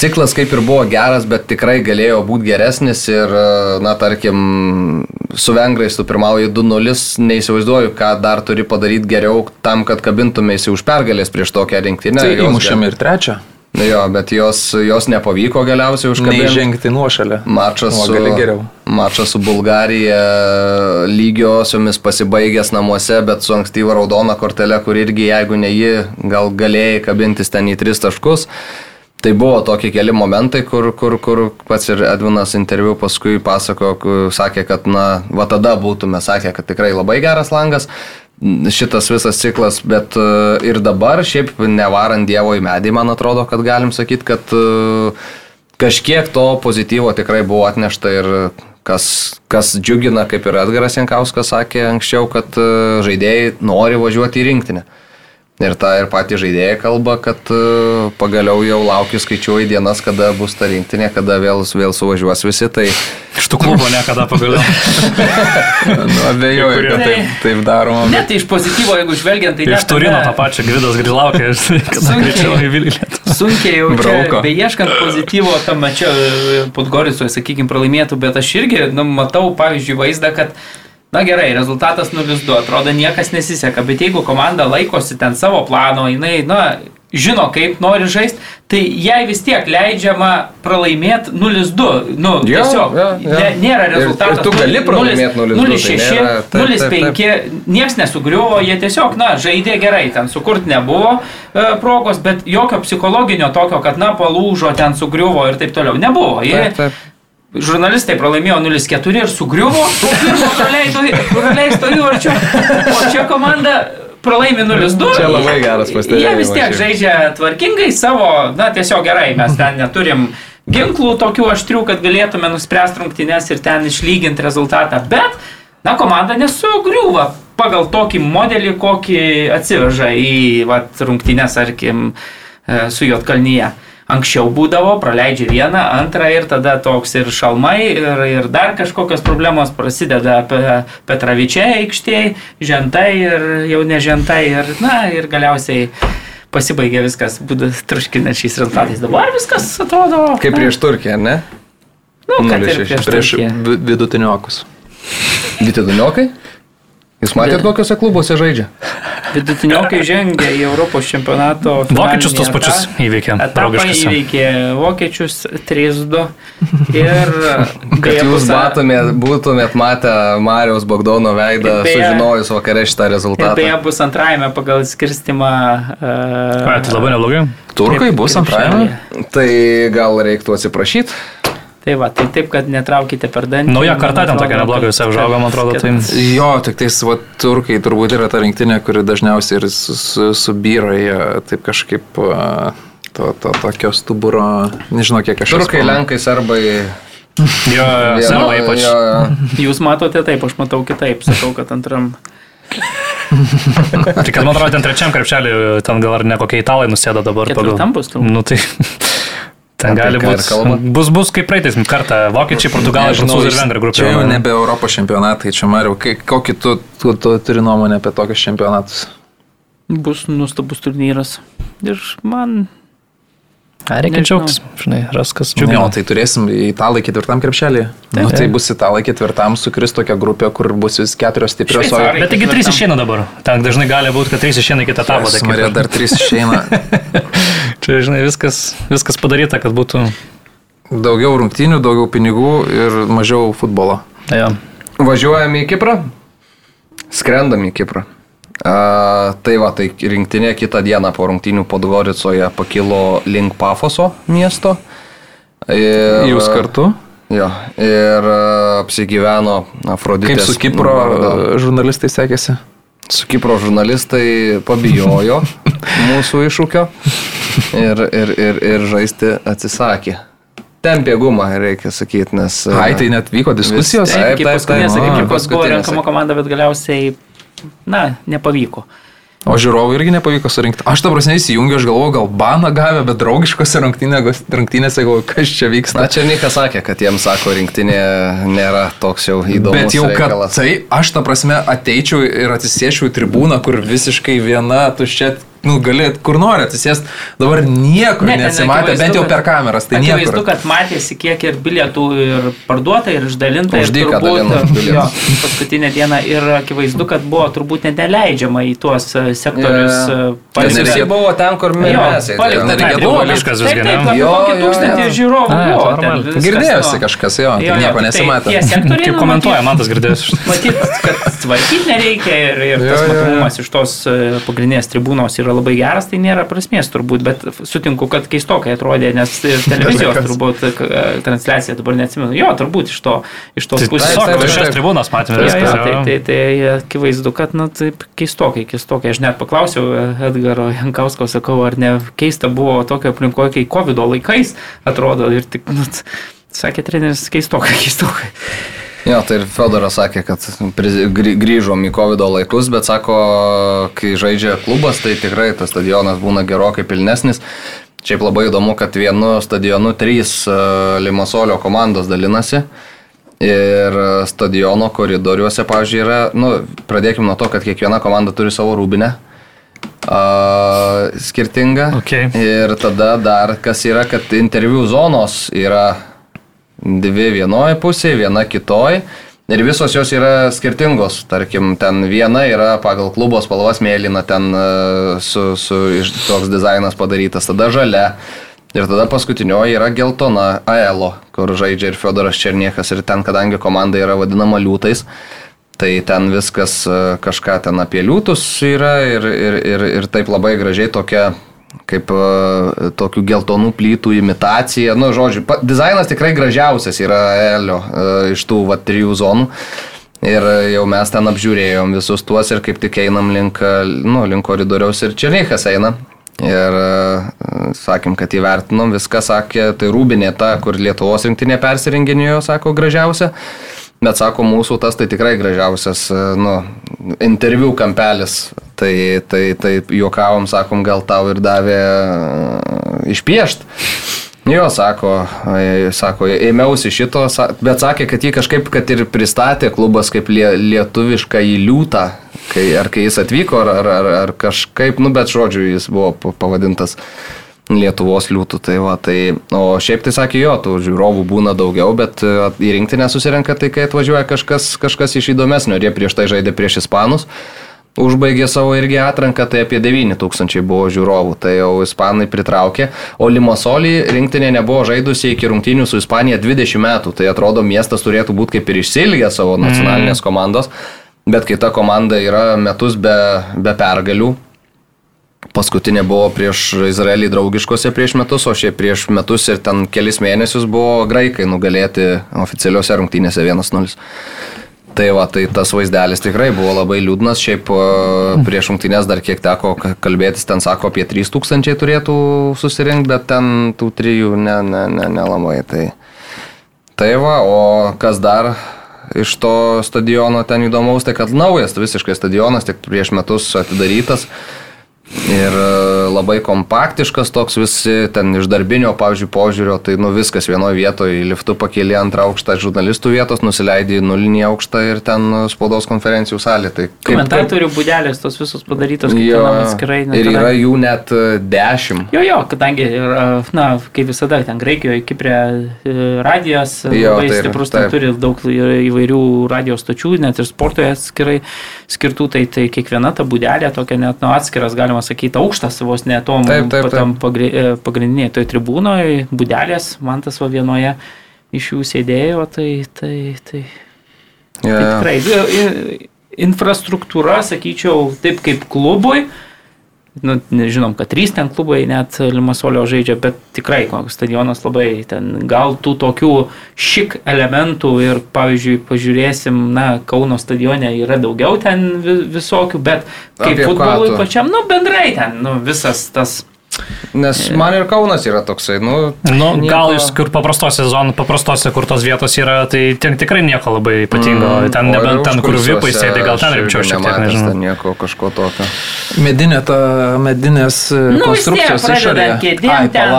ciklas kaip ir buvo geras, bet tikrai galėjo būti geresnis ir, e, na, tarkim, su vengrais tu pirmauji 2-0, neįsivaizduoju, ką dar turi padaryti geriau tam, kad kabintumėsi už pergalės prieš tokią rinktinę. Tai įmušėm ir trečią. Jo, bet jos, jos nepavyko galiausiai užkabinti. Neįžengti nuošalę. Mačas su, mačas su Bulgarija lygiosiomis pasibaigęs namuose, bet su ankstyva raudona kortelė, kur irgi jeigu ne ji, gal galėjai kabintis ten į tris taškus. Tai buvo tokie keli momentai, kur, kur, kur pats ir Edvinas interviu paskui pasako, sakė, kad, na, va tada būtume sakę, kad tikrai labai geras langas šitas visas ciklas, bet e, ir dabar, šiaip nevarant Dievo į medį, man atrodo, kad galim sakyti, kad e, kažkiek to pozityvo tikrai buvo atnešta ir kas, kas džiugina, kaip ir Edgaras Jankauskas sakė anksčiau, kad e, žaidėjai nori važiuoti į rinktinę. Ir tą ir patys žaidėjai kalba, kad e, pagaliau jau laukiu, skaičiuoju dienas, kada bus ta rinktinė, kada vėl, vėl suvažiuos visi. Tai Iš tų klubo niekada pagaliau. Nu, abejoju, kad taip, taip daroma. Ne, tai iš pozityvo, jeigu žvelgiant, tai Iš net Turino tą pačią Gvidas Grilaukė, kada Sunkiai. greičiau į Vilnių. Sunkiai jau Brauko. beieškant pozityvo tam čia Podgorisoje, sakykime, pralaimėtų, bet aš irgi nu, matau, pavyzdžiui, vaizdą, kad Na gerai, rezultatas 0-2, atrodo niekas nesiseka, bet jeigu komanda laikosi ten savo plano, jinai, na, žino, kaip nori žaisti, tai jai vis tiek leidžiama pralaimėti 0-2. Nu, Jo, tiesiog jo, jo. Ne, nėra ir tu gali pralaimėt 0:2, tai 0-6, nėra- taip, taip, 0-5, nieks nesugriuvo, jie tiesiog, na, žaidė gerai, ten sukurt nebuvo e, progos, bet jokio psichologinio tokio, kad, na, palūžo, ten sugriuvo ir taip toliau, nebuvo. Jie, taip, taip. Žurnalistai pralaimėjo 0-4 ir sugriuvo, praleisto įvarčio, o čia komanda pralaimi 0-2. Čia labai geras pastebėjimas Jie vis tiek žaidžia tvarkingai savo, na tiesiog gerai, mes ten neturim ginklų tokių aštrių, kad galėtume nuspręsti rungtynes ir ten išlyginti rezultatą, bet, na, komanda nesugriuva pagal tokį modelį, kokį atsiveža į vat, rungtynes, tarkim, e, su Jotkalnyje. Anksčiau būdavo, praleidžia vieną, antrą ir tada toks ir šalmai, ir, ir dar kažkokios problemos prasideda pe- Petravičiai aikštėje, žentai ir jau ne žentai, ir, na, ir galiausiai pasibaigė viskas, būdas truškinančiais rezultatais. Dabar viskas atrodo. Kaip na, prieš Turkiją, ne? nu, kad ir 0-6 prieš, Prieš vidutiniokus. Vitiduniokai? Jūs matėte, kokiuose klubuose žaidžia? Vidutiniokai žengia į Europos čempionato. Vokiečius tos pačius įveikė. Draugiškose. įveikė vokiečius 3-2 ir Kad jūs matomėt, būtumėt matę Marijos Bagdono veidą, beje- sužinojus vakare šitą rezultatą. beje bus antrajame pagal skirstimą. Ai, Tai labai neblogai. Turkai bus antrajame. Tai gal reiktų atsiprašyti? Tai va, tai taip, kad netraukite per dantį. Nauja karta ten tokia nebloga visai užaugo, man atrodo. kad- Tai... Jo, tik tais, va, turkai turbūt yra ta rinktinė, kuri dažniausiai ir su- su- subyra, jie taip kažkaip to, to tokio stuburo, nežinau kiek aš Turkai, Lenkai, Serbai. Jo, serbai ypač. jo, jo. Jūs matote taip, aš matau kitaip, sakau, kad antram. Kad man atrodo, ten trečiam krepšelį, ten gal ar ne kokie italai nusėda dabar. Ketvirtam bus turbūt. Nu tai. Ten gali būti. Bus, bus kaip praeitais kartą. Vokiečiai, portugalai, prancūzai ir vengrai grupė. Čia jau nebe Europos čempionatai, čia Mariau, kai- kokį tu, tu, tu turi nuomonę apie tokius čempionatus? Bus nustabus turnyras. Ir man Reikia Nežinau. džiaugtis, žinai, raskas o tai turėsim italai ketvirtam krepšelį. Taip. Nu, tai bus italai ketvirtam, sukris tokia grupė, kur bus vis keturios stiprios, o. Bet taigi trys išeina dabar. Ten dažnai gali būti, kad trys išeina į kitą etapą. tai Marija dar trys išeina. Čia, žinai, viskas, viskas padaryta, kad būtų. Daugiau rungtynių, daugiau pinigų ir mažiau futbolo. Ja. Važiuojam į Kiprą? Skrendam į Kiprą. A, tai va, tai rinktinė kitą dieną po rungtynių Podgoricoje pakilo link Pafoso miesto. Ir, Jūs kartu? Jo, ir apsigyveno Afroditės. Kaip su Kipro vardą. žurnalistai sekėsi? Su Kipro žurnalistai pabijojo mūsų iššūkio ir, ir, ir, ir žaisti atsisakė. Tempė gumą, reikia sakyti, nes... Ai, tai net vyko diskusijos? Vis- Taip, Taip, iki taip, paskutinės taip. ekipos buvo Paskutinės renkama komanda, bet galiausiai, na, nepavyko. O žiūrovų irgi nepavyko surinkti. Aš ta prasme įsijungiu, aš galvoju, gal baną gavę, bet draugiškose rungtynėse, galvoju, kas čia vyksta. Na, Černykas sakė, kad jiems, sako, rinktinė nėra toks jau įdomus. Bet jau kad reikalas. tai, aš ta prasme ateičiau ir atsisėčiau į tribūną, kur visiškai viena tuščia, nu, galėt kur nori atsisėst, dabar niekur Ne, nesimatė, bent jau per kameras, tai Akivaizdu, niekur. kad matėsi, kiek ir bilietų ir parduota, ir išdalinta. Už ir dyką turbūt, dalino jo, bilietus. paskutinę dieną ir akivaizdu, kad buvo turbūt net neleidžiama į tuos e, sektorius. E, Nes visi buvo ten, kur mes. palikta tai tą buvo Taip, visgi, Jo, tūkstantį jo. žiūrovų buvo. tai Girdėjosi kažkas, jo, jo, nieko tai nesimatė. Kaip nu, komentuoja, man tas girdėjus. Matyt, kad tvarkyti nereikia ir, tas matomumas iš tos e, pagrindinės tribūnos yra labai geras, tai nėra prasmės turbūt, bet sutinku, kad keistokai atrodė, nes ir televizijos turbūt e, transliacija dabar neatsimenu. Jo, turbūt iš, to, iš tos Tai pusės. tiesiog taip, viršės taip. tribūnas matėme Jo, jo, viskas. tai, tai, tai akivaizdu, kad, na, taip keistokai, keistokai. Aš net paklausiau e, Edgaro Jankausko, sakau, ar ne keista buvo tokio aplinkoje, kai COVID laikais atrodo ir tik, nu, t- sakė treneris, keistokai, keistokai. Jo, tai ir Fedoras sakė, kad grįžom į COVID laikus, bet sako, kai žaidžia klubas, tai tikrai tas stadionas būna gerokai pilnesnis. Šiaip labai įdomu, kad vienu stadionu trys e, Limasolio komandos dalinasi. Ir e, stadiono koridoriuose, pavyzdžiui, yra, nu, pradėkime nuo to, kad kiekviena komanda turi savo rūbinę. Uh, skirtinga. Okay. Ir tada dar kas yra, kad interviu zonos yra dvi vienoje pusėje, viena kitoje. Ir visos jos yra skirtingos. Tarkim, ten viena yra pagal klubo spalvas mėlyna, ten e, su, su toks dizainas padarytas, tada žalia. Ir tada paskutinioji yra geltona Aelo, kur žaidžia ir Fedoras Černiekas. Ir ten, kadangi komanda yra vadinama liūtais, tai ten viskas e, kažką ten apie liūtus yra ir, ir, ir, ir taip labai gražiai tokia kaip e, tokių geltonų plytų imitacija. Nu, žodžiu, pa, dizainas tikrai gražiausias yra Elio e, iš tų va, trijų zonų. Ir jau mes ten apžiūrėjom visus tuos ir kaip tik einam link, e, nu, link koridoriaus ir Černykas eina. Ir sakėm, kad įvertinom, viską sakė, tai rūbinė ta, kur Lietuvos rinktinė persirenginėjo, sako, gražiausia. Bet sako, mūsų tas tai tikrai gražiausias, nu, interviu kampelis. Tai, tai, tai juokavom, sakom, gal tau ir davė išpiešti. Jo, sako, e, sako, ėmiausi šito, bet sakė, kad jį kažkaip, kad ir pristatė klubas kaip lie, lietuvišką į liūtą, kai, ar kai jis atvyko, ar, ar, ar, kažkaip, nu bet žodžiu, jis buvo pa- pavadintas Lietuvos liūtų. Tai va, tai, o šiaip tai sakė, jo, tų žiūrovų būna daugiau, bet e, į rinktinę susirenka tai, kai atvažiuoja kažkas, kažkas iš įdomesnio, ir jie prieš tai žaidė prieš Ispanus. Užbaigė savo irgi atranką, tai apie 9 tūkstančiai buvo žiūrovų, tai jau ispanai pritraukė, o Limasolį rinktinė nebuvo žaidusi iki rungtynių su Ispanija 20 metų, tai atrodo miestas turėtų būti kaip ir išsilgę savo nacionalinės komandos, bet kai ta komanda yra metus be, be pergalių, Paskutinė buvo prieš Izraelį draugiškose prieš metus, o šiaip prieš metus ir ten kelis mėnesius buvo graikai nugalėti oficialiuose rungtynėse 1-0. Tai va, tai tas vaizdelis tikrai buvo labai liūdnas, šiaip prieš rungtynės dar kiek teko kalbėtis, ten sako apie 3000 turėtų susirinkti, bet ten tų trijų nelabai. Ne, ne, ne tai, tai va, o kas dar iš to stadiono ten įdomaus, tai kad naujas visiškai stadionas, tik prieš metus atidarytas. Ir e, labai kompaktiškas toks visi, ten iš darbinio, pavyzdžiui, požiūrio, tai nu viskas vienoje vietoje, liftu pakėlė antrą aukštą žurnalistų vietos, nusileidė į nulinį aukštą ir ten spaudos konferencijų salė. Tai kaip, Komentatorių kaip... būdelės tos visos padarytos, jo, atskirai. Ir yra jų net e, dešimt. Jo, jo, kadangi, na, kaip visada, ten Graikijoje, Kiprė e, radijas jo, labai tai, stiprus, ten turi daug įvairių radijos stočių, net ir sportoje atskirai skirtų, tai, tai kiekviena ta būdelė tokia net nu, atskiras, galima sakyti, aukštas vos ne tom taip, taip, taip. E, pagrindiniai toj tribūnoje, būdelės, man tas va vienoje iš jų sėdėjo, tai, tai, tai, yeah. tai tikrai infrastruktūra, sakyčiau, taip kaip klubui, nu, nežinom, kad trys ten klubai net Limasolio žaidžia, bet tikrai stadionas labai ten gal tų tokių šik elementų ir, pavyzdžiui, pažiūrėsim, na, Kauno stadione yra daugiau ten visokių, bet kaip futbolui pačiam, nu, bendrai ten, nu, visas tas Nes man ir Kaunas yra toksai, nu... nu nieko... Gal jūs kur paprastose zonose, paprastose, kur tos vietos yra, tai ten tikrai nieko labai ypatingo. Mm, ten nebent ten, kur vipai sėdi, gal ten rimčiau šiek tiek, nežinau. Nieko kažko tokio. Medinė ta, medinės e, nu, konstrukcijos išorė. Kėdėm, ten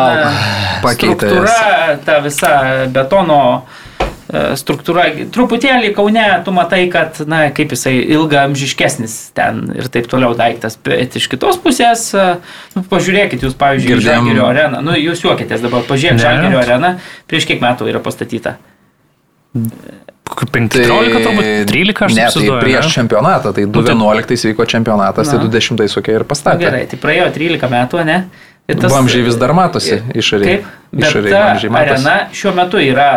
pakeitė. Struktūra, ta visa betono E, struktūra. Truputėlį Kaune tu matai, kad, na, kaip jisai ilgamžiškesnis ten ir taip toliau daiktas, bet iš kitos pusės, e, nu, pažiūrėkit, jūs, pavyzdžiui, Girdėjom... Žalgirio areną, nu, jūs juokitės dabar, pažiūrėkit, Žalgirio areną, prieš kiek metų yra pastatyta. 15 tai, turbūt 13 aš ne, tai prieš ne? čempionatą, tai 2011 nu, vyko čempionatas, tai na. tai 20 sukia ir pastatė. Na, gerai, tai praėjo 13 metų, ne? Tas, vamžiai vis dar matosi išoriai. Kaip? Bet ta arena šiuo metu yra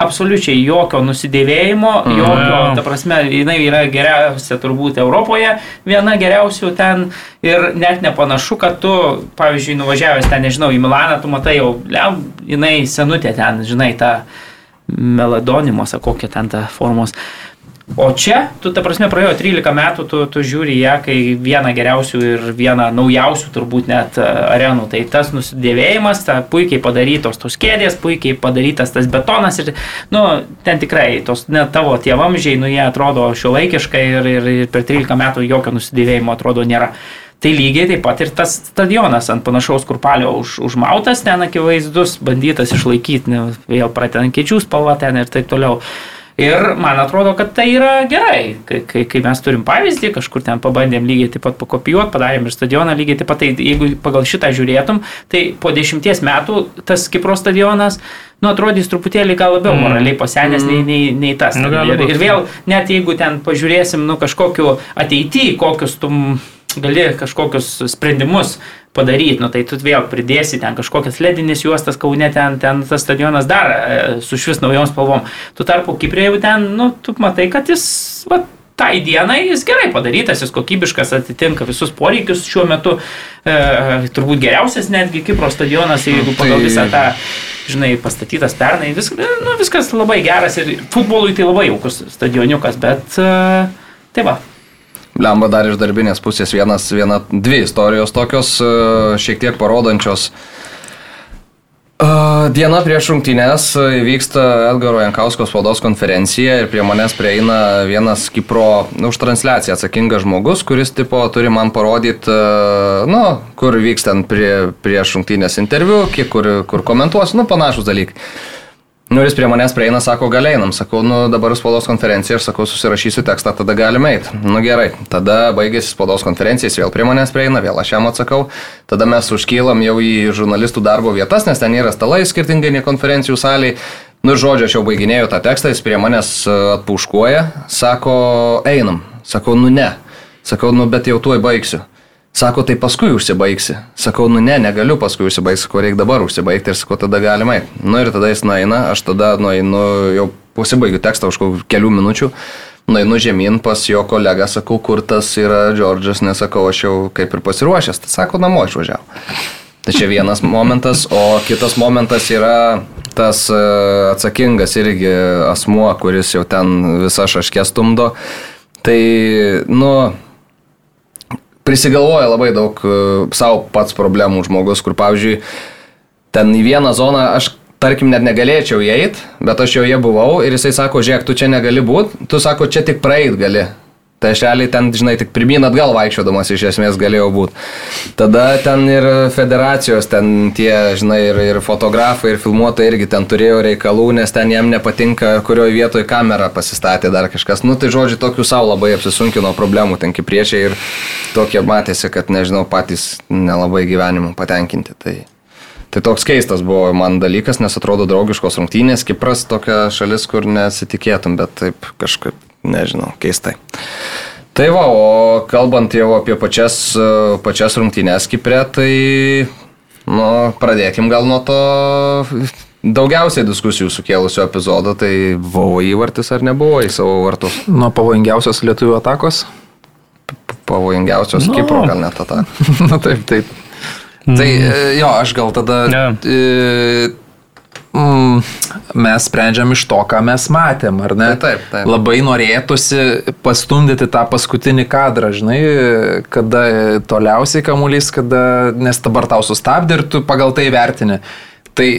absoliučiai jokio nusidėvėjimo, mm. jokio, ta prasme, jinai yra geriausia turbūt Europoje, viena geriausių ten ir net nepanašu, kad tu, pavyzdžiui, nuvažiavęs ten, nežinau, į Milaną, tu matai jau, liam, jinai senutė ten, žinai, ta meladonimas, kokia ten ta formos. O čia, tu, ta prasme, praėjo 13 metų, tu, tu žiūri ją, kai viena geriausių ir viena naujausių turbūt net e, arenų. Tai tas nusidėvėjimas, ta puikiai padarytos tos kėdės, puikiai padarytas tas betonas ir, nu, ten tikrai, tos net tavo tie vamžiai, nu, jie atrodo šiuolaikiškai ir, ir, ir per 13 metų jokio nusidėvėjimo atrodo nėra. Tai lygiai taip pat ir tas stadionas ant panašaus kurpalio už, užmautas, ten akivaizdus, bandytas išlaikyti, ne, vėl pratena kečių spalva ten ir taip toliau. Ir man atrodo, kad tai yra gerai, kai, kai, kai mes turim pavyzdį, kažkur ten pabandėm lygiai taip pat pakopijuoti, padarėm ir stadioną lygiai taip pat, tai jeigu pagal šitą žiūrėtum, tai po dešimties metų tas Kipro stadionas, nu, atrodys truputėlį gal labiau mm. moraliai pasenęs mm. nei, nei, nei tas. Nu, ir, ir vėl, net jeigu ten pažiūrėsim, nu, kažkokiu ateityje, kokius tu gali kažkokius sprendimus padaryti, nu tai tu vėl pridėsi ten kažkokias ledinės juostas, kaune ten, ten tas stadionas dar e, su švis naujom spalvom. Tu tarpu Kiprė jau ten, nu, tu matai, kad jis, va, tai dienai jis gerai padarytas, jis kokybiškas, atitinka visus poreikius šiuo metu, e, turbūt geriausias netgi Kipro stadionas, jeigu pagal tai- visą tą, žinai, pastatytas pernai, vis, nu, viskas labai geras ir futbolui tai labai jaukus stadioniukas, bet e, tai va, Lemba dar iš darbinės pusės vienas, viena, dvi istorijos tokios e, šiek tiek parodančios. E, diena prieš rungtynės vyksta Edgaro Jankausko spaudos konferencija ir prie manęs prieina vienas Kipro už transliaciją atsakingas žmogus, kuris tipo turi man parodyti, e, nu, kur vykstant prie, prieš rungtynės interviu, kiek kur, kur komentuos, nu, panašus dalykai. Nu, jis prie manęs prieina, sako, gal einam. Sakau, nu, dabar spaudos konferencija, aš sakau, susirašysiu tekstą, tada galime eiti. Nu, gerai. Tada baigėsi spaudos konferencija, jis vėl prie manęs prieina, vėl aš jam atsakau. Tada mes užkylam jau į žurnalistų darbo vietas, nes ten yra stalai skirtingai nei konferencijų saliai. Nu, žodžiu, aš jau baiginėjau tą tekstą, jis prie manęs e, atpuškuoja, sako, einam. Sakau, nu ne. Sakau, nu bet jau tuoj baigsiu. Sako, tai paskui užsibaigsi. Sakau, nu ne, negaliu paskui užsibaigti, sakau, reikia dabar užsibaigti ir sakau, tada galima. Nu ir tada jis nueina, aš tada nueinu, jau pasibaigiu tekstą už kelių minučių, nueinu žemyn pas jo kolegą, sakau, kur tas yra Džordžas, nesakau, aš jau kaip ir pasiruošęs, tai sako, namo išvažiavau. Tai čia vienas momentas, o kitas momentas yra tas e, atsakingas irgi asmuo, kuris jau ten visą šaškę stumdo. Tai, nu, prisigalvoja labai daug e, savo pats problemų žmogus, kur, pavyzdžiui, ten į vieną zoną aš tarkim, net negalėčiau įeiti, bet aš joje buvau ir jisai sako, žiūrėk, tu čia negali būti, tu sako, čia tik praeit gali. Tai aš realiai ten, žinai, tik primyn atgal vaikščiodamas iš esmės galėjau būti. Tada ten ir federacijos, ten tie, žinai, ir, ir fotografai, ir filmuotojai irgi ten turėjo reikalų, nes ten jam nepatinka, kurioje vietoje kamera pasistatė dar kažkas. Nu, tai žodžiu, tokių savo labai apsisunkino problemų ten kipriečiai ir tokie matėsi, kad, nežinau, patys nelabai gyvenimu patenkinti. Tai... Tai toks keistas buvo man dalykas, nes atrodo draugiškos rungtynės, Kipras tokia šalis, kur nesitikėtum, bet taip kažkaip, nežinau, keistai. Tai va, o kalbant jau apie pačias, pačias rungtynės Kiprė, tai nu, pradėkim gal nuo to daugiausiai diskusijų sukėlusio epizodo, tai buvo įvartis ar nebuvo į savo vartus. Nuo pavojingiausios lietuvių atakos. Pavojingiausios Nu. Kipro gal net atakos. Na taip, taip. Tai e, jo, aš gal tada... Ne. Mm, mes sprendžiam iš to, ką mes matėm, ar ne? Tai taip, taip. Labai norėtųsi pastumdyti tą paskutinį kadrą, žinai, kada toliausiai kamuolys, kada, nes dabar tau sustabdė ir tu pagal tai vertini. Tai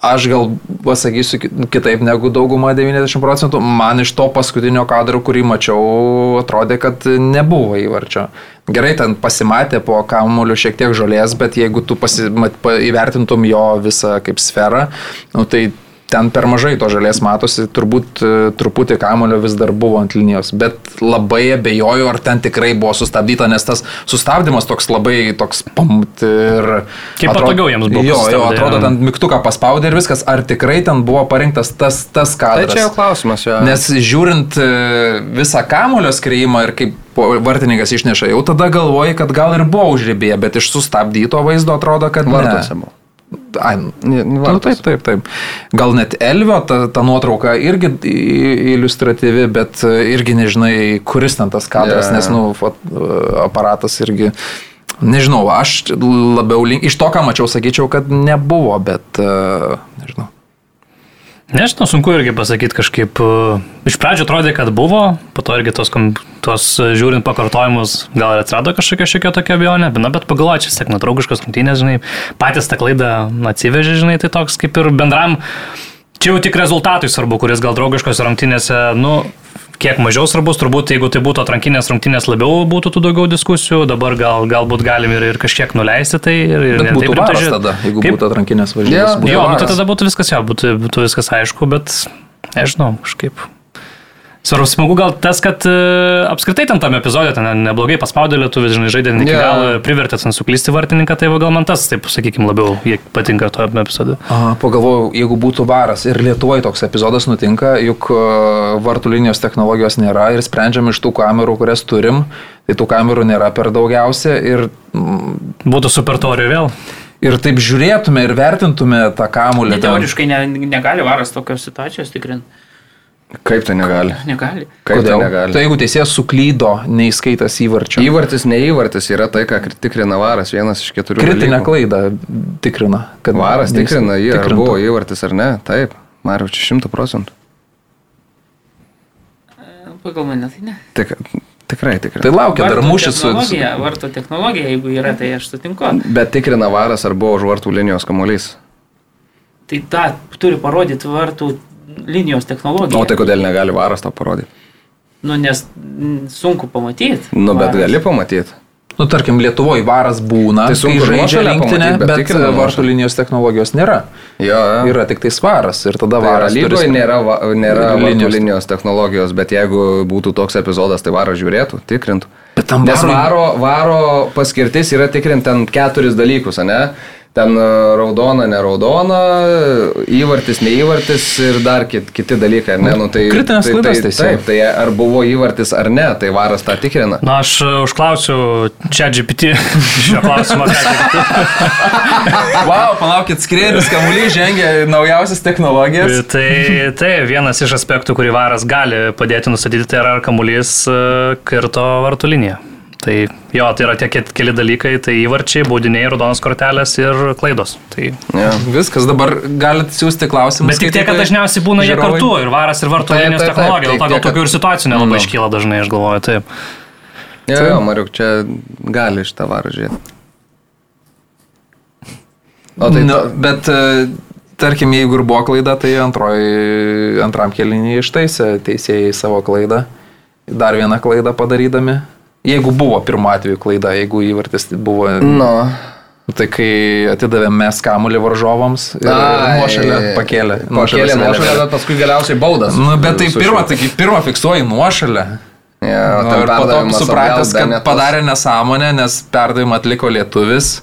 aš gal pasakysiu ki- kitaip negu dauguma 90 procentų, man iš to paskutinio kadro, kurį mačiau, atrodė, kad nebuvo įvarčio. Gerai, ten pasimatė po kamuoliu šiek tiek žolės, bet jeigu tu pasimat, pa, įvertintum jo visą kaip sferą, nu, tai ten per mažai to žalės matosi, turbūt e, truputį kamulio vis dar buvo ant linijos, bet labai abejoju, ar ten tikrai buvo sustabdyta, nes tas sustabdymas toks labai toks pamt ir... Kaip patogiau jiems buvo Jo, jo, atrodo, ten migtuką paspaudė ir viskas, ar tikrai ten buvo parinktas tas, tas Tai kadras. čia jau klausimas, jo. Nes žiūrint e, visą kamulio skreimą ir kaip vartininkas išneša, jau tada galvoji, kad gal ir buvo užribėję, bet iš sustabdyto vaizdo atrodo, kad. Vartuose buvo. Ai, Ne, nu, taip, taip, taip. Gal net Elvio ta, ta nuotrauka irgi iliustratyvi, bet e, irgi nežinai, kuris ten tas kadras, jo. nes, nu, fot, aparatas irgi. Nežinau, aš labiau link, iš to, ką mačiau, sakyčiau, kad nebuvo, bet e, nežinau. Nežinau, sunku irgi pasakyti kažkaip. e, Iš pradžio atrodė, kad buvo, po to irgi tos, tos e, žiūrint pakartojimus, gal ir atsirado kažkokia šiokia tokia abejonė, bet, na, bet pagalvoju, čia tiek nedraugiškos rungtynės, žinai, patys tą klaidą atsivežė, žinai, tai toks kaip ir bendram, čia jau tik rezultatui svarbu, kuris gal draugiškos rungtynėse, nu, kiek mažiau svarbus, turbūt jeigu tai būtų atrankinės rungtynės labiau būtų tų daugiau diskusijų, dabar gal, galbūt galim ir, ir kažkiek nuleisti tai ir, ir Bet būtų taip varas tada, jeigu Kaip? būtų atrankinės varžybos. būtų Jo, nu, tai tada būtų viskas, jo, būtų, būtų viskas aišku, bet nežinau, kažkaip. Svarbu, smagu gal tas, kad e, apskritai ten tam epizodė ten neblogai paspaudė lietuvis, žinai, žaidė ne iki Jo. galo, privertė ten suklysti vartininką, tai va gal man tas, taip sakykime, labiau patinka to epizode. Pagalvojau, jeigu būtų varas ir Lietuvoje toks epizodas nutinka, juk e, vartų linijos technologijos nėra ir sprendžiam iš tų kamerų, kurias turim, tai tų kamerų nėra per daugiausia ir, mm, Būtų super torių vėl. ir taip žiūrėtume ir vertintume tą kamulį. ten. Teoriškai ne, negali varas tokios situacijos tikrinti. Kaip tai negali? Negali. Kaip tai Kodėl? negali? Tai jeigu teisėjas suklydo, neįskaitas įvarčio. Įvartis, neįvartis yra tai, ką tikrina varas, vienas iš keturių. Kritinę dalykų. klaidą tikrina. kad Varas neįs- tikrina, jį ar tikrintų. buvo įvartis ar ne. Taip, Mariau, čia šimtų procentų. Pagal mane tai ne. Tik, tikrai, tikrai. Tai laukia dar Vartų mūšis su... Varto technologija, jeigu yra, tai aš sutinku. Bet tikrina varas, ar buvo už vartų linijos kamuolys. Tai tą turi parodyti vartų linijos technologija. O tai kodėl negali varas to parodyti? Nu, nes sunku pamatyti. Nu, bet Varas. gali pamatyti. Nu, tarkim, Lietuvoje varas būna, Tai tai sunku sunku žaidžia rinktinę, bet bet, vartų linijos technologijos nėra. Jo, jo. Yra tik tai svaras ir tada Tai varas. turi lygoje spręsti. nėra, va, nėra Linijos. linijos. technologijos, bet jeigu būtų toks epizodas, tai varas žiūrėtų, tikrintų. Bet tam Nes varui- varo, varo paskirtis yra tikrinti ten keturis dalykus, ne? Ten e, raudona, ne raudona, įvartis, ne įvartis ir dar kit, kiti dalykai, ar ne? Nu, tai, Kritinės tai, klaidos tai, teisėjai. taip, tai ar buvo įvartis ar ne, tai varas tą tikrina. Na, aš e, užklausiu čia GPT šio klausimo. Wow, palaukit, skrėdis kamuolys žengia naujausias technologijas. tai, tai vienas iš aspektų, kurį varas gali padėti nustatyti, tai yra ar kamuolys e, kirto vartų liniją. Tai jo, tai yra tie ke- keli dalykai, tai įvarčiai, baudiniai, raudonos kortelės ir klaidos. Tai, Ja. Viskas, dabar galite siūsti klausimus. bet tik tiek, kad dažniausiai būna jie žiūrovai. kartu ir varas ir taip, technologija, dėl to gal tokių ir situacijų nelabai Nu. iškyla dažnai, aš galvoju, taip. Jo, jo, Mariuk, čia gali šitą varą žiūrėti. O tai nu, bet e, tarkim, jeigu ir buvo klaida, tai antroji, antram kelinį ištaisė teisėjai savo klaidą. Dar vieną klaidą padarydami. Jeigu buvo pirmo atveju klaida, jeigu įvartis buvo... Nu, Tai kai atidavėm mes kamuolį varžovams ir Ai, nuošalę pakėlė. Nuošalę, vėliavėlę. bet paskui galiausiai baudas. Nu, bet tai pirmą, taigi pirmą fiksuoji nuošalę. Ja, Nu, ir po to perdavimas supratęs, kad Benetas. padarė nesąmonę, nes perdavimą atliko lietuvis,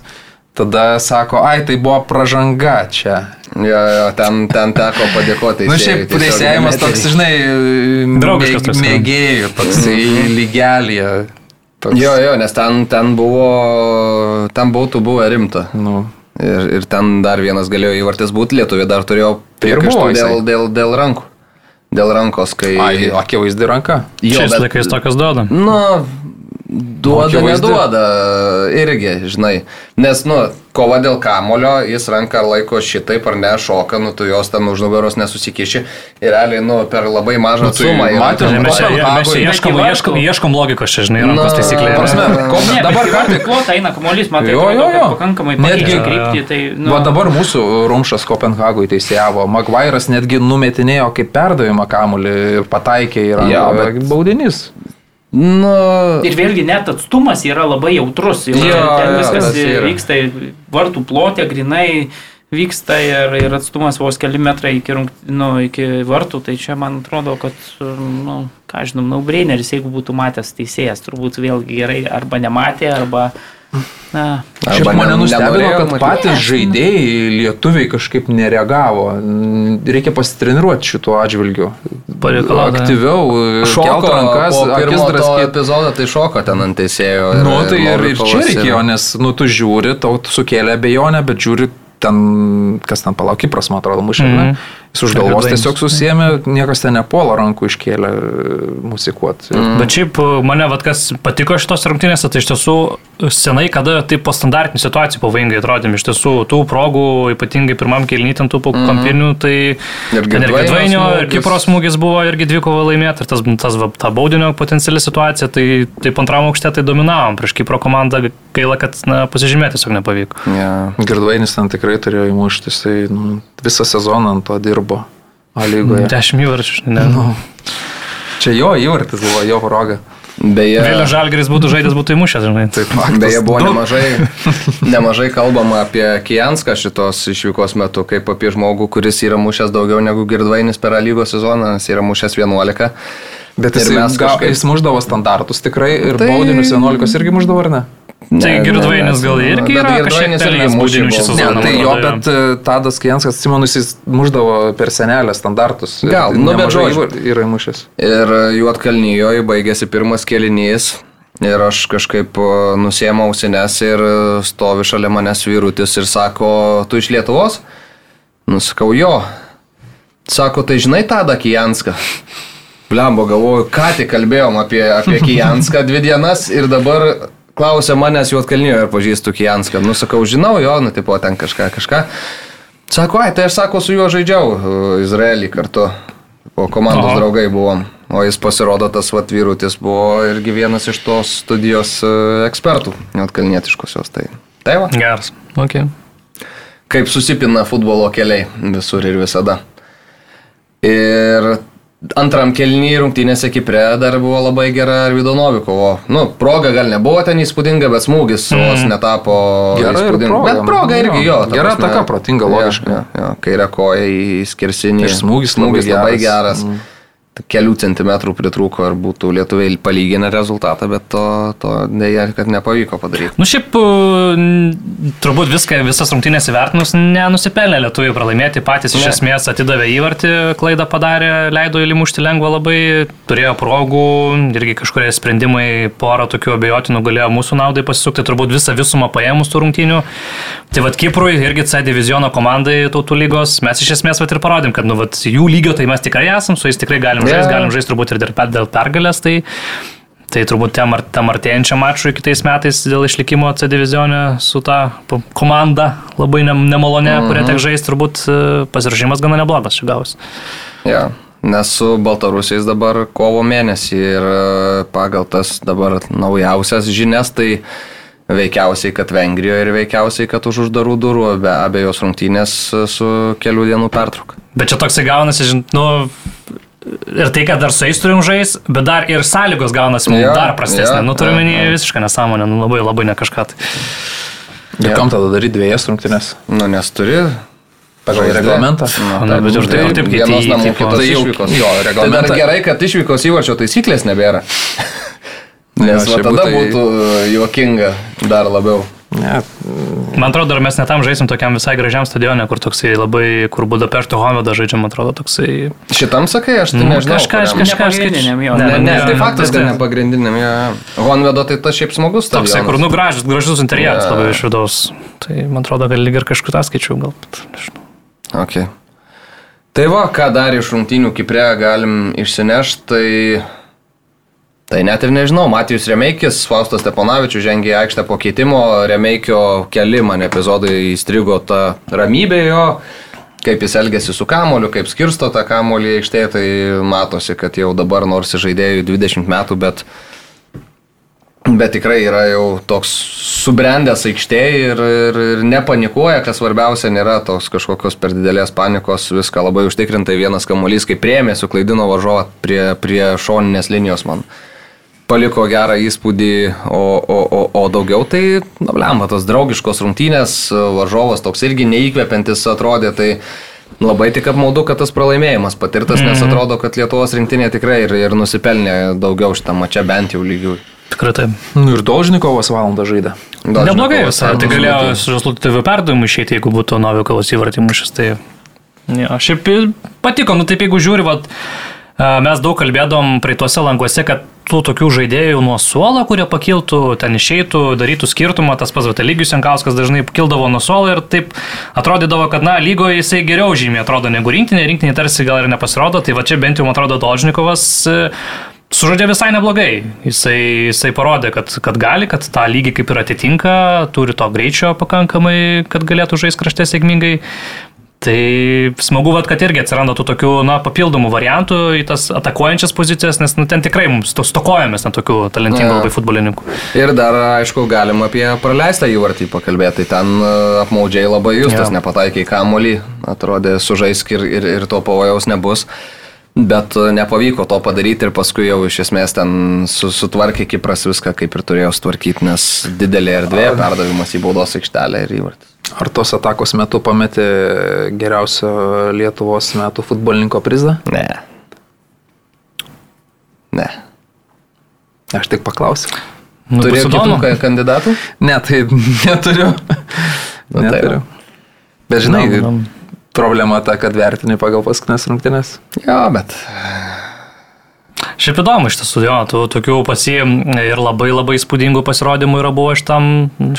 tada sako, ai, tai buvo pažanga čia. Jo, jo, ten, ten teko padėkoti. Na, nu, šiaip teisėjimas toks, žinai, mėgėjų, toks lygelį. Toks, Jo, jo, nes ten, ten buvo, ten būtų buvę rimta. Nu, Ir, ir ten dar vienas galėjo įvartis būti, lietuvė dar turėjo priekaištų dėl, dėl, dėl rankų. Dėl rankos, kai... ai, akivaizdi ranka. Jo, Šiais bet- laikais tokias duoda. Nu, duoda, neduoda irgi, žinai. Nes, nu, kova dėl kamulio, jis ranką laiko šitaip ar ne, šoka, nu, tu jos ten už nugaros nesusikiši. Ir realiai, nu, per labai mažą Nu, tai matėm, ranką- Mes čia, mes čia ieškom, ieškom, ieškom logikos čia, žinai, rankos Na, taisyklė. Prasme, ko, Ne, dabar tik plotą eina kamuolys, man tai Jo, jo, jo. pakankamai Netgi- kryptį. Tai, nu, Va dabar mūsų rumšas Kopenhagui teisėjavo. Maguire'as netgi numetinėjo kaip perdavimą kamuolį ir pataikė į ranką. Jo, bet... bet- Baudinys. Nu, Ir vėlgi net atstumas yra labai jautrus. Jau Jo, ten jo, viskas yra. vyksta, vartų plotė grinai vyksta ir, ir atstumas vos keli metrai iki, nu, iki vartų. Tai čia man atrodo, kad, nu, ką žinom, naubreineris, jeigu būtų matęs teisėjas, turbūt vėlgi gerai arba nematė, arba... Na, Šiaip mane ne- nustebino, kad patys žaidėjai lietuviai kažkaip nereagavo. Reikia pasitreniruoti šituo atžvilgiu. Pareikalauti. Aktyviau, šoko rankas, akis draskyti. epizodo, tai šoko ten ant teisėjo. Nu, tai ir, ir čia reikėjo, nes, nu, tu žiūri, tau sukėlė abejonę, bet žiūri ten, kas ten palauk, Kipras, man atrodo, mušė, mm. -hmm. Jis už galvos tiesiog susėmė, niekas ten nepuola rankų iškėlė e, musikuoti. Mm. Bet šiaip e, mane, vat, kas patiko šitos rungtynėse, tai iš tiesų senai, kada taip po standartinių situacijų pavojingai atrodėm, iš tiesų tų progų, ypatingai pirmam kelnytam tų mm. kampinių, tai ir Dvainio Gedvainio, ir smūgis. Kipro smūgis buvo irgi dvikovo laimėti, ir tas, tas va, ta baudinio potenciali situacija, tai taip antram aukšte tai dominavom prieš Kipro komandą, gaila, kad na, pasižymėti tiesiog nepavyko. Ja. Girdvainis ten tikrai turėjo įmušti, jisai nu, visą sezoną ant to dirbo. A lygoje. Dešimt įvarčių, ne. Nu, čia jo įvartis buvo, jo proga. Beje, Vėliau Žalgeris būtų žaidęs, būtų įmušęs, žinai. Taip, Beje, buvo nemažai, nemažai kalbama apie Kijanską šitos išvykos metu, kaip apie žmogų, kuris yra mušęs daugiau negu Girdvainis per A lygos sezoną, jis yra mušęs 11. Bet jis, kažkaip- jis muždavo standartus tikrai ir tai... baudinius 11 irgi muždavo, ar ne? Tai Girdvainis gal irgi yra kažkiek pelnęs mušė baudinių šį. Ne, sezoną. tai jo, bet e, Tadas Kijanskas, atsimenu, jis muždavo per senelę standartus. Gal, nu, bet žodžiu. Yra įmušęs. Ir Juotkalnyjoje baigėsi pirmas kelinys. Ir aš kažkaip e, nusėmau ausines ir e, stovi šalia manęs vyrutis ir sako, tu iš Lietuvos? Nusakau, jo. Sako, tai žinai tada Kijanską? Blembo, galvoju, ką tik kalbėjom apie, apie Kijanską dvi dienas ir dabar klausia manęs Juotkalnyje ir pažįstu Kijanską. Nusakau, žinau jo, nu, tipo, ten kažką, kažką. Sako, ai, tai aš sako, su juo žaidžiau e, Izraelį kartu. O komandos Aha. draugai buvom. O jis pasirodo, tas vat vyrutis buvo irgi vienas iš tos studijos e, ekspertų, net kalnietiškosios. Tai, tai va, Geras. Okay. kaip susipina futbolo keliai visur ir visada. Ir antram kelnį rungtynėse Kipre dar buvo labai gera Arvido Novikovo. Nu, proga gal nebuvo ten įspūdinga, bet smūgis mm. vos netapo Gera įspūdinga. proga, Bet proga jo. irgi jo. ta Gera ataka, protinga, logiška. Jo, jo, jo. Kairė koja į skersinį. Ir smūgis labai labai geras. geras. Mm. Kelių centimetrų pritrūko ir būtų lietuviai palyginę rezultatą, bet to, to dėja, kad nepavyko padaryti. Nu šiaip, turbūt viską, visas rungtynės įvertinus, nenusipelnė lietuviai pralaimėti, patys iš Ne. esmės atidavė įvartį, klaidą padarė, leido įlimušti lengvą labai, turėjo progų, irgi kažkurie sprendimai, porą tokių abejotinų galėjo mūsų naudai pasisukti, turbūt visą visumą paėmus tų rungtynių. Tai vad Kiprui, irgi C diviziono komandai tautų lygos, mes iš esmės vat ir parodėm, kad nu, vat, jų lygio tai mes tikrai esam, su jais tikrai galim Jo. žaisti, galim žaisti turbūt ir dėl pergalės. Tai, Tai turbūt tam, tam artėjančiam mačui kitais metais dėl išlikimo C divizionė su ta komanda labai ne, nemalonė, mm -hmm. kuria tek žaisti, turbūt e, pasiruošimas gana neblogas čia gavus. Ja, nes su Baltarusiais dabar kovo mėnesį ir e, pagal tas dabar naujausias žinias, tai veikiausiai, kad Vengrijoje ir veikiausiai, kad už uždarų durų be abejos rungtynės e, su kelių dienų pertrauka. Bet čia toksai gaunasi, žin, nu, ir tai, kad dar su jais turim žais, bet dar ir sąlygos gaunasi mums Jo, dar prastesnė. jo, Nu, turiu jo, menį jo. visišką nesąmonę, nu, labai labai ne kažką. Tai. Ir kam tada daryti dviejas rungtynės? Nu, nes turi. Pagal reglamentą. Nu, Na, bet ir taip, ir taip, kai vienos tai- namų, tipo- kitos Tai išvykos. jo, Tai reglamentą- gerai, kad išvykos įvarčio taisyklės nebėra. Nes va, tada būtų- būtų juokinga dar labiau. Ne, Man atrodo, ar mes netam žaisim tokiam visai gražiam stadione, kur toksai labai, kur Budapešto Homedą žaidžiam, atrodo, toksai... Šitam sakai, aš tai Nu, nežinau. kažką, aš kažką Nepagrindiniam, jo. Ne, ne, ne, tai ne, faktas, kad ne pagrindiniam. Ja. Honvedo tai tas šiaip smagus. Toksai, stadionas. kur nu gražus, gražus interjeras Jo. labai iš vidaus. Tai man atrodo, gal lyg ir kažkur tą skaičiau, gal. bet Nežinau. Okay. Tai va, ką dar iš rungtynių Kiprė galim išsinešti, tai... Tai net ir nežinau, Matijus Remeikis, Faustas Steponavičius žengė į aikštę po keitimo, Remeikio keli man epizodai įstrigo ta ramybė jo, kaip jis elgėsi su kamoliu, kaip skirsto tą kamolį aikštėje, tai matosi, kad jau dabar nors žaidėjų 20 metų, bet Bet tikrai yra jau toks subrendęs aikštėje ir, ir, ir nepanikuoja, kas svarbiausia, nėra tos kažkokios per didelės panikos, viską labai užtikrintai vienas kamuolys, kaip priemė, suklaidino varžovą prie, prie šoninės linijos man. Paliko gerą įspūdį, o, o, o, o daugiau tai, na, lemba, tos draugiškos rungtynės, varžovas toks irgi neįkvepiantis atrodė, tai labai tik apmaudu, kad tas pralaimėjimas patirtas, nes atrodo, kad Lietuvos rinktinė tikrai ir, ir nusipelnė daugiau šitą mačią bent jau lygių. Tikrai taip. Nu ir Dolžnikovas valandą žaidė. Neblogai visai. Tai galėjo su žaslutų TV perdavimu išeiti, jeigu būtų Novikovas įvartį mušęs. Tai... Ja, šiaip patiko, nu taip jeigu žiūri, vat, a, mes daug kalbėdom praeituose languose, kad tų tokių žaidėjų nuo suolo, kurie pakiltų, ten išeitų, darytų skirtumą, tas pats Vatelygius Jankauskas dažnai kildavo nuo suolo ir taip atrodydavo, kad, na, lygoje jisai geriau žymiai atrodo negu rinktinė, rinktinė tarsi gal ir nepasirodo, tai va čia bent jau, man atrodo, Dolžnikovas e, Sužaidė visai neblogai. Jisai, jisai parodė, kad, kad gali, kad tą lygį kaip ir atitinka, turi to greičio pakankamai, kad galėtų žaisti krašte sėkmingai. Tai smagu, vat, kad irgi atsiranda tų tokių na, papildomų variantų į tas atakuojančias pozicijas, nes nu, ten tikrai mums to stokojame ten tokių talentingų labai futbolininkų. Ir dar, aišku, galim apie praleistą įvartį pakalbėti. Tai ten e, apmaudžiai labai justas, Jo. nepataikė į kamolį, atrodė sužaisk ir, ir, ir to pavojaus nebus. Bet e, nepavyko to padaryti ir paskui jau iš esmės ten su, sutvarkė Kipras viską, kaip ir turėjo sutvarkyti, nes didelė erdvė, perdavimas į baudos aikštelę ir įvartis. Ar tos atakos metu pametė geriausio Lietuvos metų futbolininko prizą? Ne. Ne. Aš tik paklausiu. Nu, Turėjo bus kitų kandidatų? Ne, tai neturiu. Nu, tai neturiu. Bet žinai, Įdomu, įdomu. Problema ta, kad vertini pagal paskutinės rungtynės. Jo, bet Šiaip įdomu iš tiesų, jo, tų tokių pasijim ir labai labai įspūdingų pasirodymų yra buvo šitam,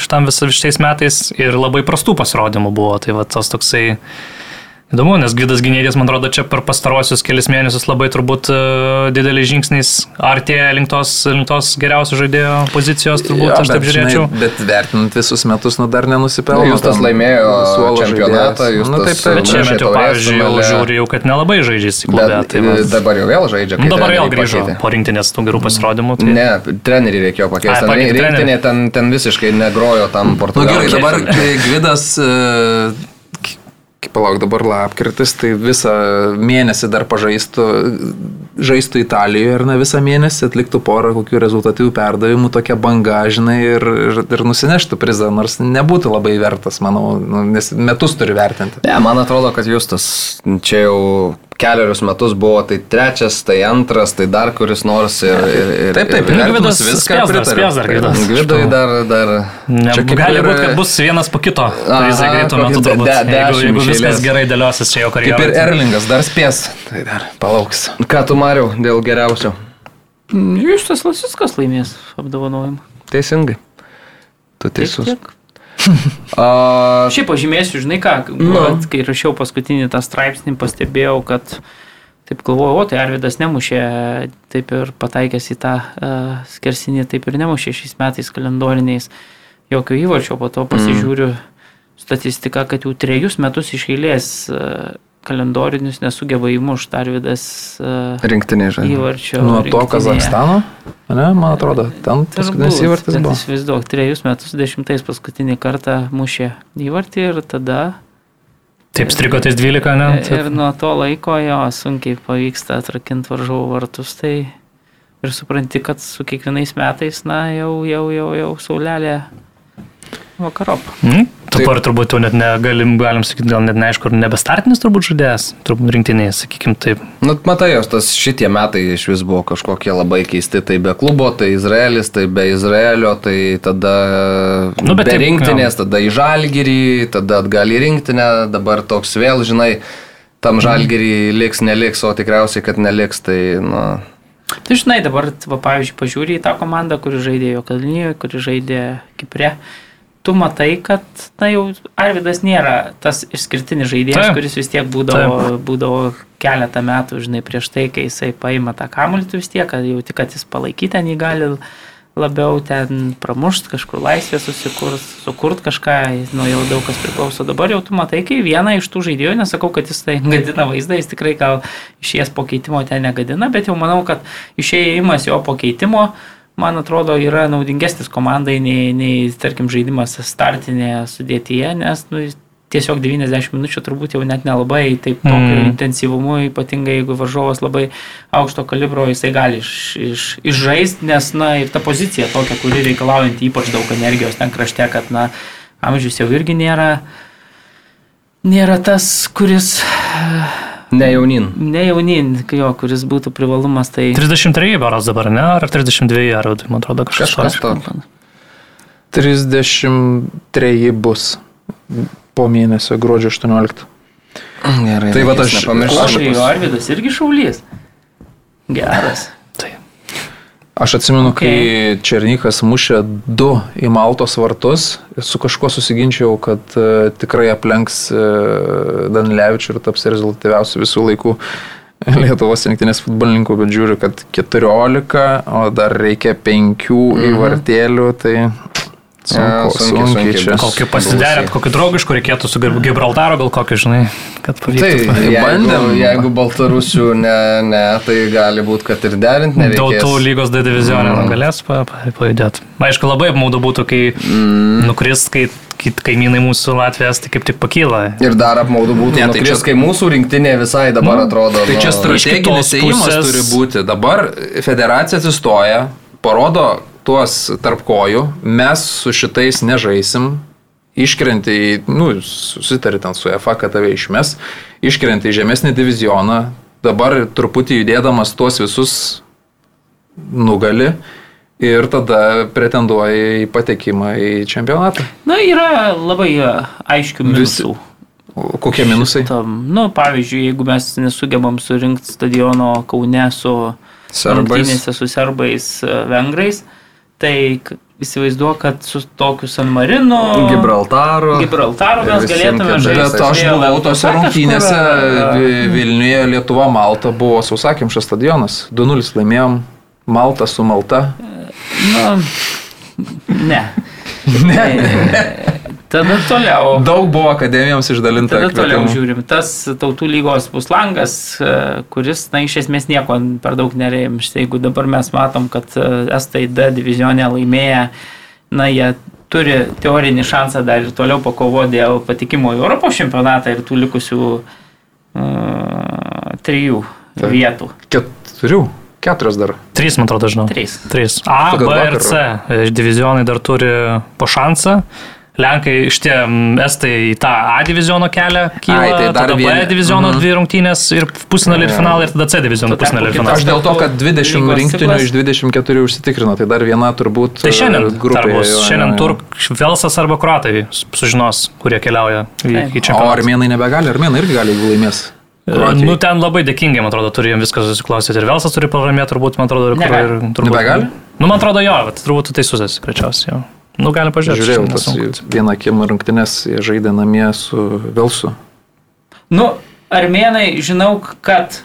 šitam visais metais ir labai prastų pasirodymų buvo. Tai va tas toksai įdomu, nes Gvidas Gynėjas, man atrodo, čia per pastarosius kelias mėnesius labai turbūt e, dideliais žingsniais artėja link tos, link tos geriausios žaidėjo pozicijos, turbūt Jo, aš taip bet, žiūrėčiau. Žinai, bet vertinant visus metus, nu dar nenusipelno. Justas tam laimėjo suolo čempionatą. Justas Nu, taip, taip. Bet čia Mušė met jau, taurės pavyzdžiui, jau finale. žiūri, jau, kad nelabai žaidžiasi klube. Tai dabar jau vėl žaidžia. nu, dabar vėl grįžo pakeitė. po rinktinės tų gerų pasirodymų. Tai... Ne, trenerį reikėjo pakeisti. Rinktinė ten, ten visiškai negrojo tam Nu portugalui. gerai, dabar kai Gvidas, e, k- kaip palauk, dabar lapkritis, tai visą mėnesį dar pažaistų. Žaistų Italijoje ir na visą mėnesį atliktų porą kokių rezultatyvių perdavimų, tokia banga, žinai, ir, ir, ir nusineštų prizą, nors nebūtų labai vertas, manau, nu, nes metus turi vertinti. Ne, man atrodo, kad jūs tas čia jau keliarius metus buvo, tai trečias, tai antras, tai dar kuris nors ir... ir, ir Taip, taip, ir, Gvidas viską spės dar, Gvidas. Gvidui dar... dar Ne, Čia kaip gali ir- būti, kad bus vienas po kito. Aha, greitų metų de- turbūt. de- Jeigu, dešimt jeigu iš viskas gerai dėliosis čia jo Kaip ir karjeroje. Erlingas dar spės, tai dar palauks. ką tu mariau dėl geriausio? Justas Lasiskas laimės apdovanojimą. Teisingai. Tu Tiek, teisus. tiek. A, Šiaip pažymėsiu, žinai ką, Nu. vat, kai rašiau paskutinį tą straipsnį, pastebėjau, kad taip galvoju, o tai Arvidas nemušė, taip ir pataikęs į tą uh, skersinį, taip ir nemušė šiais metais kalendoriniais jokio įvarčio, po to pasižiūriu statistiką, kad jau trejus metus iš eilės uh, kalendorinius nesugeba įmušti Arvidas uh, rinktinė žaidžia. įvarčio. Nuo to rinktinėje. Kazakstano, ne, man atrodo, ten paskutinis įvartis buvo. Įsivaizduok, trejus metus dešimtais paskutinį kartą mušė įvartį ir tada Taip striko tais 12, ne? Ir nuo to laiko jo sunkiai pavyksta atrakinti varžovų vartus, tai ir supranti, kad su kiekvienais metais, na, jau, jau, jau, jau saulelė vakarop. Mm? Dabar turbūt jau net negalim, galim sakyti, gal net neaišku, ar nebestartinis turbūt žaidėjas, turbūt rinktiniai, sakykim taip. Nu, matai, jos tas šitie metai iš vis buvo kažkokie labai keisti. Tai be klubo, tai Izraelis, tai be Izraelio, tai tada Nu, be taip, rinktinės, tada į Žalgirį, tada atgal į rinktinę, dabar toks vėl, žinai, tam Žalgirį liks, neliks, o tikriausiai, kad neliks, tai, nu, Tai žinai, dabar, va, pavyzdžiui, pažiūrė į tą komandą, kuri žaidė jo Kalnijoje, kuri žaidė Kipre. Tu matai, kad, na jau Arvidas nėra tas išskirtinis žaidėjas, Taip. kuris vis tiek būdavo, būdavo keletą metų, žinai, prieš tai, kai jisai paima tą kamuolį, tu vis tiek, kad jau tik, kad jis palaikyti ten jį gali labiau ten pramušt, kažkur laisvę susikurt, sukurt kažką, nuo jau daug kas priklauso. Dabar jau tu matai, kai vieną iš tų žaidėjų, nesakau, kad jis tai gadina vaizdą, jis tikrai gal išėjęs po keitimo ten negadina, bet jau manau, kad išėjimas jo po keitimo, man atrodo, yra naudingesnis komandai nei, nei tarkim, žaidimas startinėje sudėtyje, nes nu, tiesiog 90 minučių turbūt jau net nelabai taip tokiu mm. intensyvumu, ypatingai jeigu varžovas labai aukšto kalibro, jisai gali iš, iš, išžaisti, nes, na, ir ta pozicija tokia, kuri reikalaujanti ypač daug energijos ten krašte, kad, na, amžius jau irgi nėra, nėra tas, kuris ne jaunin. ne jaunin, jo, kuris būtų privalumas, tai 33 beros dabar, ne? Ar 32, ar man atrodo kažkas. Kažkas tokio. to. 33 bus po mėnesio gruodžio 18. Gerai, Tai reikės aš- nepamiršti. aš- Aš jau Arvidas irgi šaulys. Geras. Aš atsimenu, Okay. kai Černykas mušė du į Maltos vartus, su kažkuo susiginčiau, kad uh, tikrai aplenks uh, Danilevičių ir taps rezultatyviausių visų laikų Lietuvos rinktinės futbolininkų, bet žiūriu, kad 14, o dar reikia 5 Mhm. įvartėlių, tai sunku, sunkiai, sunkiai sunkiai čia. Kokį pasiderėt, kokį draugiškų reikėtų su Gib- Gibraltaro, gal kokį, žinai, kad Tai pavyktų. jeigu, bandėm. jeigu Baltarusių ne, ne, tai gali būti, kad ir derinti nereikės. Tautų lygos D divizionė Mm. galės pa- pa- pajudėti. Aišku, labai apmaudu būtų, kai Mm. nukris, kai kai kaimynai mūsų Latvijas tai kaip tik pakyla. Ir dar apmaudu būtų, Ne, tai tai čia- kai mūsų rinktinė visai dabar Nu, atrodo. Tai čia nu, strateginis pusės- turi būti. Dabar federacija atsistoja, parodo tuos tarp kojų, mes su šitais nežaisim, iškrenti į, nu, susitari ten su EFA, kad tave išmes, iškrenti į žemesnį divizioną, dabar truputį judėdamas tuos visus nugali ir tada pretenduoja į patekimą į čempionatą. Na, yra labai e, aiškių Visi- minusų. O Kokie minusai? Tam, nu, pavyzdžiui, jeigu mes nesugebam surinkti stadiono Kaune su Serbais. su serbais e, vengrais, tai įsivaizduoju, kad su tokiu San Marinu, Gibraltaro. Gibraltaru ir mes galėtume žaisti. Bet aš buvau tose rungtynėse e, Vi- Vilniuje, Lietuva, Malta buvo sausakimšas stadionas. 2-0 laimėjom, Malta su Malta. Nu, ne. ne. Tada toliau. Daug buvo akademijoms išdalinta. Tada toliau kvietimų. žiūrim. Tas tautų lygos bus langas, e, kuris, na, iš esmės nieko per daug nereimš. Jeigu dabar mes matom, kad e, Estai D divizionė laimėję, na, jie turi teorinį šansą dar ir toliau pakovoti dėl patikimo į Europos čempionatą ir tų likusių uh, trijų Taip. vietų. Ket, Turiu. Keturios dar. Trys, man atrodo, žinau. Trys. Trys. A, Pagal B ir. C. Divizionai dar turi po šansą. Lenkai iš tie estai į tą A diviziono kelią kyla, Ai, tai dar tada B vieni- diviziono Mhm. dvi rungtynės ir pusfinalį ir finalą ir tada C diviziono pusfinalį ir finalą. Aš dėl to, kad 20 Lygos rinktinių iš 24 užsitikrino, tai dar viena turbūt Tai šiandien e, grupė Šiandien. Turk, Velsas arba Kroatai sužinos, kurie keliauja į, į O čempionatą. armėnai nebegali, armėnai irgi gali, jeigu laimės. E, Nu, ten labai dėkingai, man atrodo, turi jiems viskas susiklostyti. Ir Velsas turi pralaimėti, turbūt, man atrodo, ir kur. Nebegali? Nu, man atrodo, jo, bet turbūt tu tai susės, greičiausiai. Nu, gali pažiūrėti. Žiūrėjau, tas vieną akim rungtynės žaidė namie su Velsu. Nu, armėnai, žinau, kad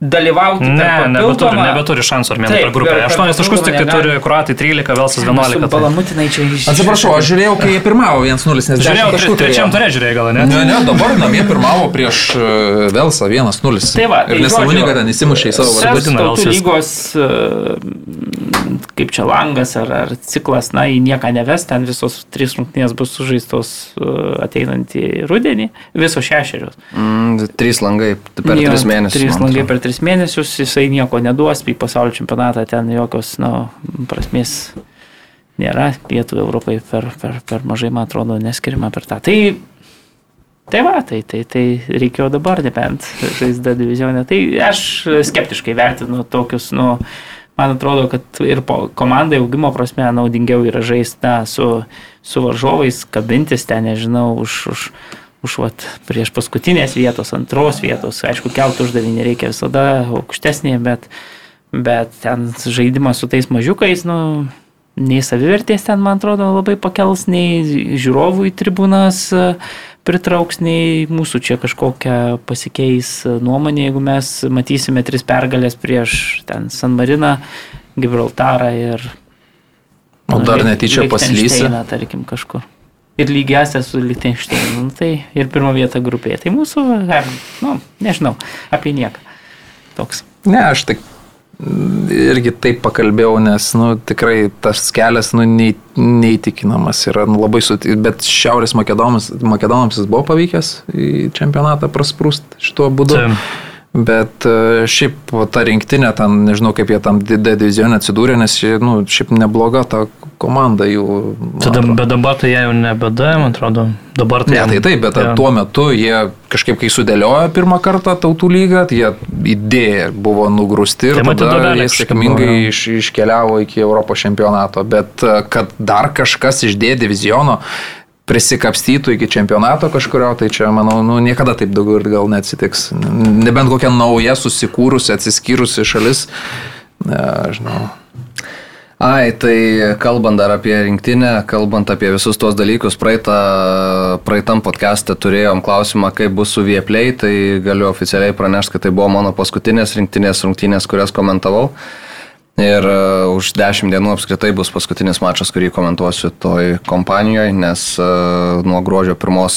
dalyvauti Ne, nebeturi, nebeturi šansų armėnai per grupę. per- per 8 taškus tik tai turi. Kroatai 13, Velsas 11. tai- Balamutinai čia iš... Atsiprašau, aš žiūrėjau, kai jie pirmavo 1-0, nes Žiūrėjau, 10 taškų tre- trečiam turė žiūrėjai gal, ne? Ne, ne, dabar namie pirmavo prieš e, Velsą 1-0. Tai va, ir tai nesąmoningai ten įsimušė į savo vardą. lygos, e, kaip čia langas ar, ar ciklas, na, į nieką neves, ten visos trys rungtynės bus sužaistos e, ateinantį rudenį, visos šešerios. Mm, trys langai per Jo, tris mėnesius. Trys langai per tris mėnesius, jisai nieko neduos, į pasaulio čempionatą ten jokios, na, prasmės nėra, pietų Europai per, per, per mažai, man atrodo, neskirima per tą. Tai, tai va, tai, tai, tai reikėjo dabar, nebent žaizda divizionė. Tai aš skeptiškai vertinu tokius, nu, man atrodo, kad ir komandai augimo prasme naudingiau yra žaisti su, su varžovais, kabintis ten, nežinau, už, už, už vat, prieš paskutinės vietos, antros vietos. Aišku, keltų uždavinį reikia visada aukštesnį, bet, bet ten žaidimas su tais mažiukais, nu, nei savivertės ten, man atrodo, labai pakels, nei žiūrovų į tribūnas e, pritrauks, nei mūsų čia kažkokia pasikeis nuomonė, jeigu mes matysime tris pergalės prieš ten San Mariną, Gibraltarą ir... O dar netyčia paslysi. Tarkim, kažkur. Ir lygiasias su Liechtensteinu, nu, tai ir pirmą vietą grupėje. Tai mūsų, ar, nu, nežinau, apie nieką. Toks. Ne, aš tik irgi taip pakalbėjau, nes, nu, tikrai tas kelias, nu, nei, neįtikinamas yra, nu, labai suti, bet Šiaurės Makedonams, Makedonams jis buvo pavykęs į čempionatą prasprūst šituo būdu. Taip. Bet e, šiaip ta rinktinė, ten, nežinau kaip jie tam D divizione atsidūrė, nes nu, šiaip nebloga ta komanda jų. Tada, bet dabar tai jie jau nebeda, man atrodo. Dabar tai... Ne, tai taip, bet Jo. tuo metu jie kažkaip, kai sudėliojo pirmą kartą tautų lygą, tai jie idėja buvo nugrūsti ir Tai tada duobelė jie sėkmingai iš, iškeliavo iki Europos čempionato. Bet e, kad dar kažkas iš D diviziono prisikapstytų iki čempionato kažkurio, tai čia, manau, nu, niekada taip daugiau ir gal neatsitiks. Nebent kokia nauja susikūrusi, atsiskyrusi šalis. Ne, žinau. Ai, tai kalbant dar apie rinktinę, kalbant apie visus tuos dalykus, praeitą, praeitam podcast'e turėjom klausimą, kaip bus su Vieplay, tai galiu oficialiai pranešti, kad tai buvo mano paskutinės rinktinės rungtynės, kurias komentavau. Ir uh, už 10 dienų apskritai bus paskutinis mačas, kurį komentuosiu toj kompanijoje, nes uh, nuo gruodžio pirmos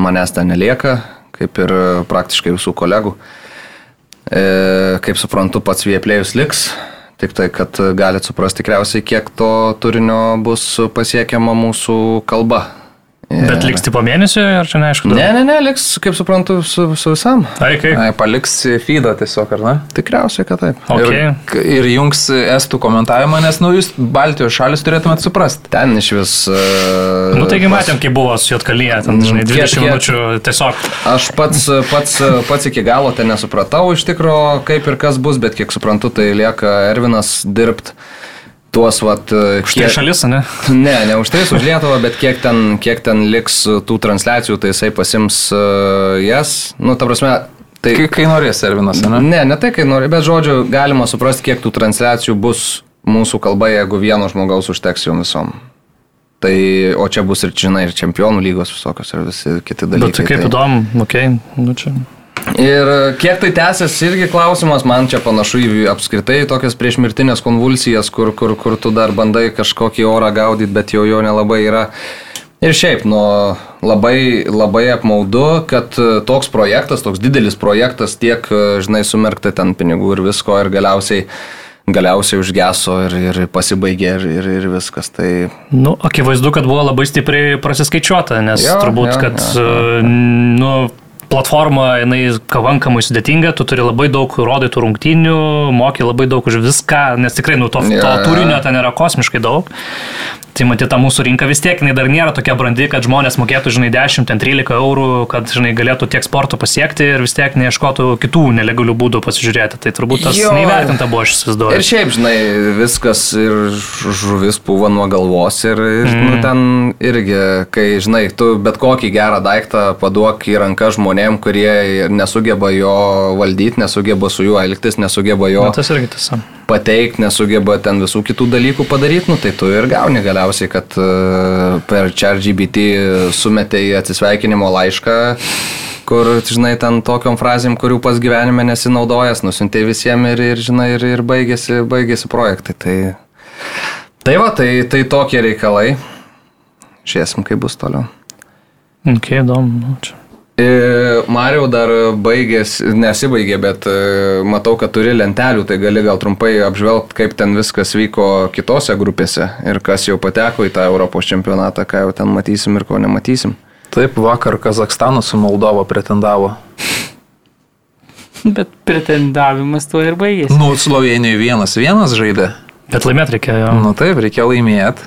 manęs ten nelieka, kaip ir uh, praktiškai visų kolegų. E, kaip suprantu, pats Vieplėjus liks, tik tai, kad galite suprasti tikriausiai, kiek to turinio bus pasiekiama mūsų kalba. Bet liks tik po mėnesio, ar čia neaišku? Ne, ne, ne, liks, kaip suprantu, su, su visam. Ai, kaip? Ai, Paliks feedą tiesiog, ar ne? Tikriausiai, kad taip. Okay. Ir, ir jungs estų komentavimą, nes, nu, jūs Baltijos šalis turėtumėt suprasti. Ten iš vis. Uh, Nu, taigi matėm, kaip buvo su Jotkalyje, ten, žinai, Kiek- 20 kiek- minučių tiesiog. Aš pats, pats, pats iki galo ten nesupratau iš tikrųjų, kaip ir kas bus, bet kiek suprantu, tai lieka Ervinas dirbti tuos, vat, Štai šalis, ne? Ne, ne už tai, už Lietuvą, bet kiek ten, kiek ten liks tų transliacijų, tai jisai pasims uh, jas. Nu, ta prasme, tai... Kai, kai norės Ervinas, ne? Ne, ne tai, kai nori, bet žodžiu, galima suprasti, kiek tų transliacijų bus mūsų kalba, jeigu vieno žmogaus užteks jom visom. Tai, o čia bus ir, žinai, ir čempionų lygos visokios ir visi kiti dalykai. Bet tai kaip tai... įdomu, okei, okay. nu čia. Ir kiek tai tęsis irgi klausimas, man čia panašu į apskritai tokias priešmirtinės konvulsijas, kur, kur, kur tu dar bandai kažkokį orą gaudyti, bet jau jo nelabai yra. Ir šiaip, nu, labai, labai apmaudu, kad e, toks projektas, toks didelis projektas, tiek, e, žinai, sumerkta ten pinigų ir visko, ir galiausiai, galiausiai užgeso ir, ir pasibaigė ir, ir, ir viskas. Tai Nu, akivaizdu, kad buvo labai stipriai prasiskaičiuota, nes Jo, turbūt, jo, kad, jo, e, nu, platforma, jinai pakankamai sudėtinga, tu turi labai daug rodai tų rungtynių, moki labai daug už viską, nes tikrai nu, to, Jo, to turinio ten yra kosmiškai daug. Tai matyti, ta mūsų rinka vis tiek, jinai dar nėra tokia brandi, kad žmonės mokėtų, žinai, 10-13 eurų, kad, žinai, galėtų tiek sporto pasiekti ir vis tiek neieškotų kitų nelegalių būdų pasižiūrėti. Tai turbūt tas Jo. neįvertinta buvo, aš Ir įsivaizduoju. šiaip, žinai, viskas ir žuvis puva nuo galvos ir, ir mm. nu, ten irgi, kai, žinai, tu bet kokį gerą daiktą paduok į ranką žmonėm, kurie nesugeba jo valdyti, nesugeba su juo elgtis, nesugeba jo Na, tas irgi tiesa. Pateikti, nesugeba ten visų kitų dalykų padaryti, nu, tai tu ir gauni galiausiai, kad e, per ChatGBT sumetė į atsisveikinimo laišką, kur, žinai, ten tokiom frazėm, kurių pas gyvenime nesinaudojęs, nusintė visiems ir, ir, žinai, ir, ir baigėsi, baigėsi projektai. Tai, tai va, tai, tai tokie reikalai. Žiūrėsim, kaip bus toliau. Ok, įdomu. Nu, čia. E, Mariau dar baigės, nesibaigė, bet e, matau, kad turi lentelių, tai gali gal trumpai apžvelgti, kaip ten viskas vyko kitose grupėse ir kas jau pateko į tą Europos čempionatą, ką jau ten matysim ir ko nematysim. Taip, vakar Kazakstanas su Moldova pretendavo. Bet pretendavimas tuo ir baigėsi. Nu, Slovenijoje vienas vienas žaidė. Bet laimėti reikėjo. Nu taip, reikia laimėti.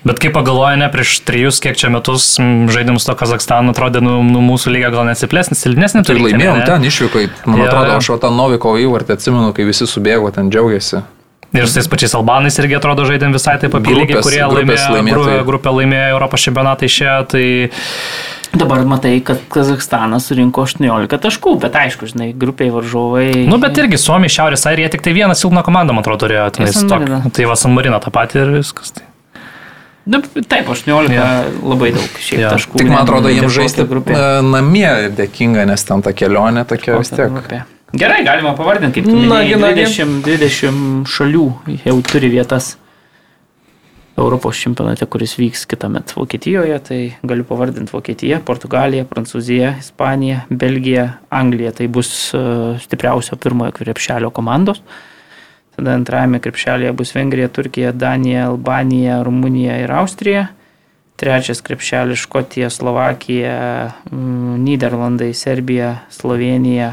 Bet kaip pagalvoju, ne prieš trijus, kiek čia metus žaidimus to Kazakstanu atrodė, nu, nu mūsų lyga gal nesiplėsnis, silpnesnė Tai laimėjom ten išvykai. Man Jo, atrodo, aš tą Noviko įvartį atsimenu, kai visi subėgo, ten džiaugiasi. Ir su tais pačiais albanais irgi atrodo žaidėm visai taip apylygiai, kurie laimėjo, grupė laimėjo Europos čempionatą išėjo, tai Dabar matai, kad Kazakstanas surinko 18 taškų, bet aišku, žinai, grupiai varžovai. Nu, bet irgi Suomija, Šiaurės Airija tik tai vieną silpną komandą, man atrodo, turėjo. Tai va, San Marino tą patį ir viskas. Tai. Nu, taip, 18 Jo. labai daug šiaip Jo. taškų. Tik man atrodo, jiems žaisti grupė. e, namie dėkinga, nes ten ta kelionė tokia vis tiek. Grupė. Gerai, galima pavardinti, kaip tu minėjai, nagi. 20, 20 šalių jau turi vietas Europos čempionate, kuris vyks kitą metą Vokietijoje. Tai galiu pavardinti Vokietiją, Portugaliją, Prancūziją, Ispaniją, Belgiją, Angliją. Tai bus e, stipriausio pirmojo krepšelio komandos. Tada antrajame krepšelėje bus Vengrija, Turkija, Danija, Albanija, Rumunija ir Austrija. Trečias krepšelis Škotija, Slovakija, mm, Niderlandai, Serbija, Slovenija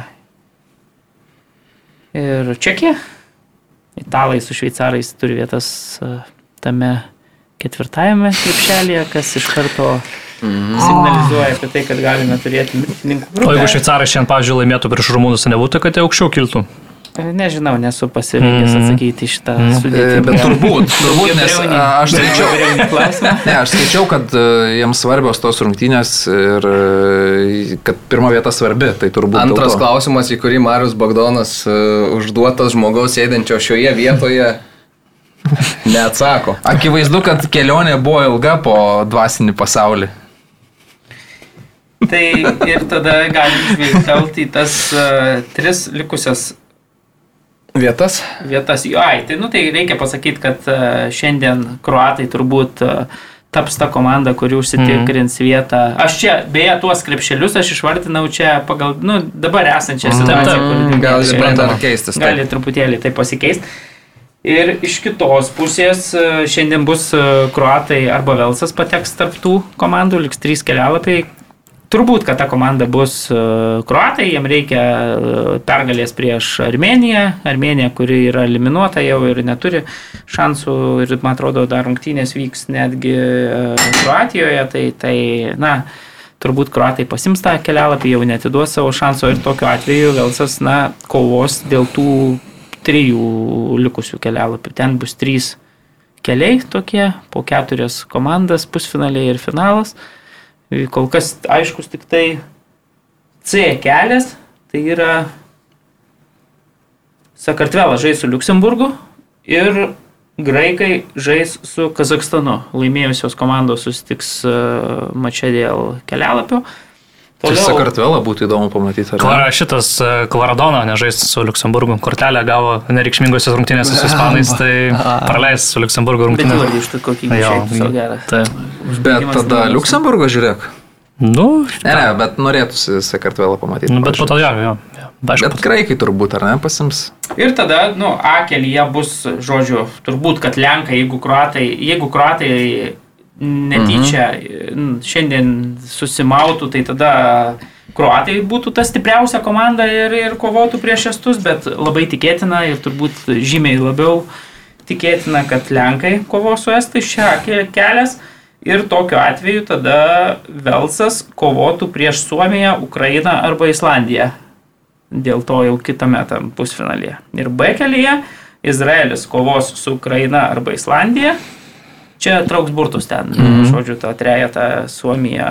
ir Čekija. Italai su šveicarais turi vietas e, tame ketvirtajame krepšelėje, kas iš karto signalizuoja apie tai, kad galime turėti mirtininkų O jeigu grupę. šveicarai šiandien, pavyzdžiui, laimėtų prieš rumūnus, nebūtų, kad jie aukščiau kiltų. Nežinau, nesu pasirinkęs Mhm. atsakyti į šitą Mhm. E, sudėtingą. Bet turbūt, turbūt, nes aš skaičiau. Ne, aš skaičiau, kad e, jiems svarbios tos rungtynės ir e, kad pirma vieta svarbi, tai turbūt. dėl Antras klausimas, į kurį Marius Bagdonas užduotas žmogaus sėdinčio šioje vietoje neatsako. Akivaizdu, kad kelionė buvo ilga po dvasinį pasaulį. Tai ir tada galim žvilgtelti į tas uh, tris likusias Vietas? vietas. Jo, ai, tai, nu, tai reikia pasakyti, kad uh, šiandien kruatai turbūt uh, taps ta komanda, kuri užsitikrins mm. vietą. Aš čia, beje, tuos krepšelius aš išvardinau čia pagal, nu, dabar esančią situaciją. taip. kuri- Gali čia- dar keistis. gali truputėlį tai pasikeisti. Ir iš kitos pusės e, šiandien bus e, kruatai arba Velsas pateks tarp tų komandų, liks trys kelialapiai. Turbūt, kad ta komanda bus e, kruatai, jiem reikia e, pergalės prieš Armeniją. Armenija, kuri yra eliminuota jau ir neturi šansų ir, man atrodo, dar rungtynės vyks netgi e, Kroatijoje. Tai, tai, na, turbūt kruatai pasims tą kelialapį, jau netiduos savo šanso ir tokiu atveju Velsas, na, kovos dėl tų trijų likusių kelialapių. Ten bus trys keliai tokie, po keturias komandas, pusfinaliai ir finalas. Kol kas aiškus tik tai C kelias, tai yra Sakartvelas žais su Luksemburgu ir graikai žais su Kazakstanu. Laimėjusios komandos susitiks e, mačia dėl kelialapio. Tai Sakartvelą būtų įdomu pamatyti. Klara, šitas e, Klaradona nežais su Luksemburgu. Kortelę gavo nereikšmingosios rungtynės su Ispanais, tai praleis su Luksemburgu Bet rungtynės. iš to kokį gerą. Tai. Bet tada Luksemburgo žiūrėk. Nu, Ne, ne, bet norėtųsi Sakartvelą pamatyti. nu, bet po to jo, jo. jo. Aišku, Bet graikai turbūt, ar ne, pasims. Ir tada, nu, A kelyje bus, žodžiu, turbūt, kad Lenkai, jeigu kruatai, jeigu kruatai netyčia mhm. šiandien susimautų, tai tada kruatai būtų ta stipriausia komanda ir, ir kovotų prieš estus, bet labai tikėtina ir turbūt žymiai labiau tikėtina, kad Lenkai kovos su estais ke- kelias. Ir tokiu atveju tada Velsas kovotų prieš Suomiją, Ukrainą arba Islandiją. Dėl to jau kitame tam pusfinalyje. Ir B kelyje Izraelis kovos su Ukraina arba Islandija. Čia trauks burtus ten, mm -hmm. žodžiu, tą trejetą Suomija,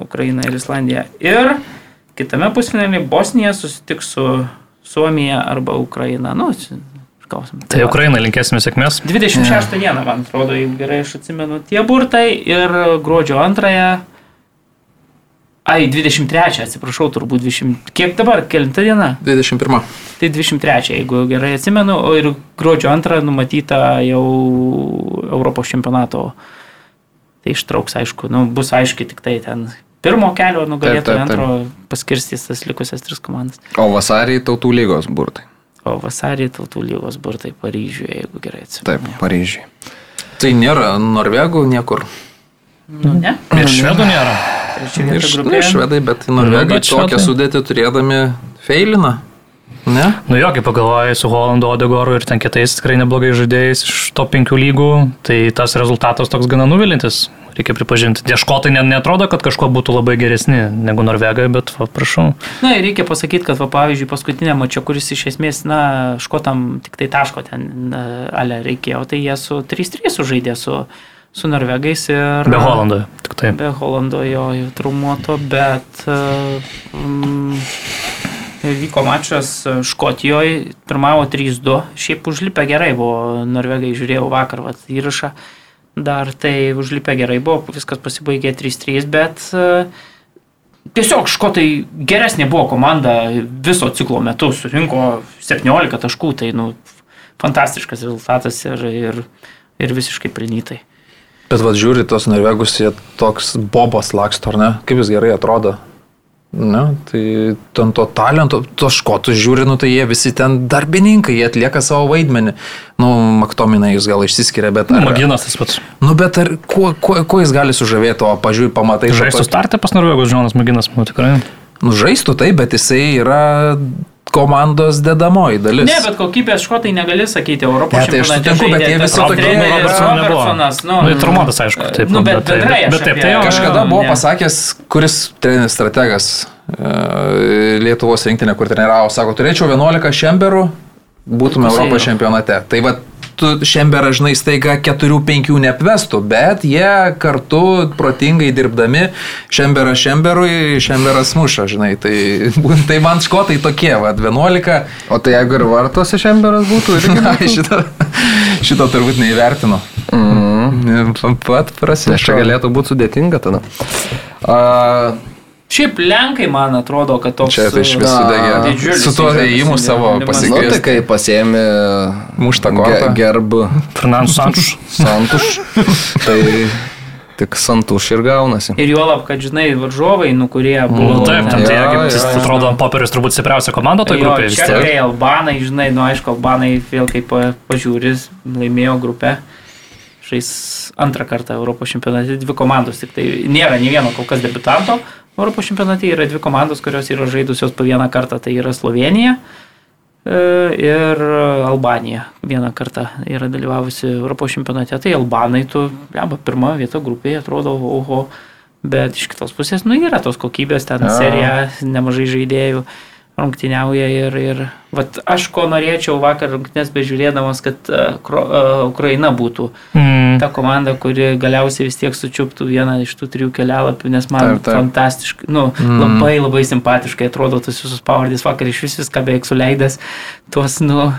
Ukraina ir Islandija. Ir kitame pusfinalyje Bosnija susitiks su Suomija arba Ukraina. Nu, gausim. Tai Ukrainai linkėsime sėkmės. 26 dieną, man atrodo, jeigu gerai aš atsimenu, tie burtai ir gruodžio antrąją. Ai, 23, atsiprašau, turbūt 20. Kiek dabar, kelinta diena? 21. Tai 23, jeigu gerai atsimenu, o ir gruodžio antrą numatyta jau Europos čempionato. Tai ištrauks, aišku, nu, bus aiškiai tik tai ten pirmo kelio Taip, nugalėtojų, taip, taip. antro paskirstys tas likusias tris komandas. O vasarį tautų lygos burtai. O vasarį tautų lygos burtai Paryžiuje, jeigu gerai Taip, atsimenu. Paryžiui. Tai nėra norvegų niekur. Nu, ne? Ir švedų nėra. Trečia Ir vieta š- grupėje. nu, švedai, bet norvegai bet tokią sudėtį turėdami feiliną. Ne? Nu jo, kaip pagalvojai, su Holandu, Odegoru ir ten kitais tikrai neblogai žaidėjais iš to penkių lygų, tai tas rezultatas toks gana nuvilintis, reikia pripažinti. Tie škotai net netrodo, kad kažkuo būtų labai geresni negu Norvegai, bet va, prašau. Na ir reikia pasakyti, kad, va, pavyzdžiui, paskutinė mačia, kuris iš esmės, na, škotam tik tai taško ten, ale reikėjo, tai jie su 3-3 sužaidė su, su norvegais ir... Be Holando, tik tai. Be Holando jo jau traumuoto, bet um, vyko mačas e, Škotijoje, pirmavo 3-2, šiaip užlipę gerai buvo, norvegai žiūrėjau vakar vat, įrašą, dar tai užlipę gerai buvo, viskas pasibaigė 3-3, bet e, tiesiog škotai geresnė buvo komanda viso ciklo metu, surinko 17 taškų, tai nu, fantastiškas rezultatas ir, ir, ir visiškai prinytai. Bet vad žiūri, tos norvegus, jie toks bobas laksto, ar ne? Kaip jis gerai atrodo. Ne, tai ten to talento, tos škotus žiūri, nu tai jie visi ten darbininkai, jie atlieka savo vaidmenį. Nu, Maktominai jūs gal išsiskiria, bet ar... Maginas tas pats. Nu, bet ar kuo, kuo, kuo jis gali sužavėti, o pažiūrėjai, pamatai, Žaistų startę pas Norvegus, Žonas Maginas, nu tikrai. Nu, žaistų taip, bet jisai yra komandos dedamoji dalis. Ne, bet kokybės škotai negali sakyti Europos Ne, tai aš sutinku, bet jie visi tokie, nu. Robertsonas, nu, Nu, ir traumuotas, aišku, taip, Nu, nu, bet bet tai- bendrai bet taip, tai jo. Kažkada buvo Ne. pasakęs, kuris treneris strategas e, Lietuvos rinktinė, kur treniravo, sako, turėčiau 11 šemberų, būtume Pusė Europos jau. čempionate. Tai va, šemberą, žinai, staiga 4-5 neapvestų, bet jie kartu protingai dirbdami šemberą šemberui, šemberas muša, žinai. Tai, tai man škotai tokie, va, 11. O tai jeigu ir vartose šemberas būtų, irgi Na, šito, šito turbūt neįvertino. Mm. Pat Nes čia prasidėjo. galėtų būti sudėtinga tada. A, Šiaip Lenkai, man atrodo, kad toks... Čia tai iš visų degė. Su tuo įžadas ėjimu savo įdėjimas. nu, pasikviesti. tai kai pasėmė Muštą kortą. gerb Fernandas Sančus. Santuš, tai tik Santuš ir gaunasi. Ir juolab, kad, žinai, varžovai, nu, kurie buvo... Nu, taip, Jo, tai, kaip jis jo. atrodo, ant popierius turbūt stipriausia komanda toje grupėje tiek. albanai, žinai, nu aišku, albanai vėl kaip pa- pažiūris, laimėjo grupę. Žais antrą kartą Europos čempionate, dvi komandos, tik tai nėra nei vieno kol kas debutanto. Europos čempionate yra dvi komandos, kurios yra žaidusios po vieną kartą, tai yra Slovenija e, ir Albanija. Vieną kartą yra dalyvavusi Europos čempionate, tai Albanai, tu, blemba, pirma vieta grupėje atrodo, oho, bet iš kitos pusės, nu, yra tos kokybės, ten serija, nemažai žaidėjų rungtyniauja ir, ir vat, aš ko norėčiau vakar rungtynės bežiūrėdamas, kad uh, uh, Ukraina būtų Mm. ta komanda, kuri galiausiai vis tiek sučiuptų vieną iš tų trijų kelialapių, nes man Taip, taip. fantastiškai, nu, mm. labai labai simpatiškai atrodo tas visus pavardės vakar iš vis viską beveik suleidęs, tuos, nu,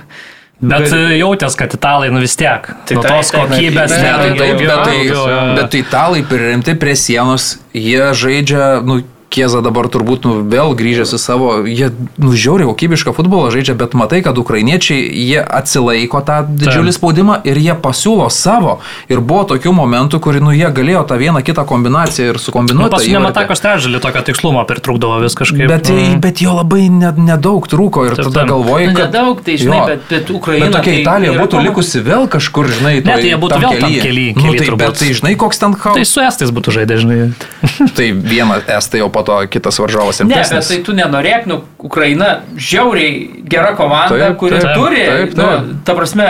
Bet jautės, kad italai, nu vis tiek. Tai taip, tos taip, kokybės taip, Ne, net tai Daugiau, taip, daugiau, bet, tai, bet tai italai pririmti prie sienos, jie žaidžia, nu, Kieza dabar turbūt nu, vėl grįžęs į savo, jie nu, žiauriai kokybišką futbolą žaidžia, bet matai, kad ukrainiečiai, jie atsilaiko tą didžiulį spaudimą ir jie pasiūlo savo. Ir buvo tokių momentų, kur nu, jie galėjo tą vieną kitą kombinaciją ir Nu, sukombinuoti. Paskutinė atakos trečdalį tokio tikslumo pritrūkdavo vis kažkaip. Bet, mm. bet jo labai ne- nedaug trūko ir Taip, tada taip. galvoji, nu, kad... nedaug, tai žinai, Jo. bet, bet Ukraina. Bet tokia tai Italija yra būtų likusi vėl kažkur, žinai, Ne, tai toj- jie būtų vėl tam kely- nu, tai, bet tai žinai, koks ten chaosas. Tai su estais būtų žaidė, žinai. Tai viena estai, o po to kitas varžovas Ne, bet tai tu nenorėk, nu, Ukraina žiauriai gera komanda, Taip, kuri taip, turi, taip, taip. Nu, ta prasme,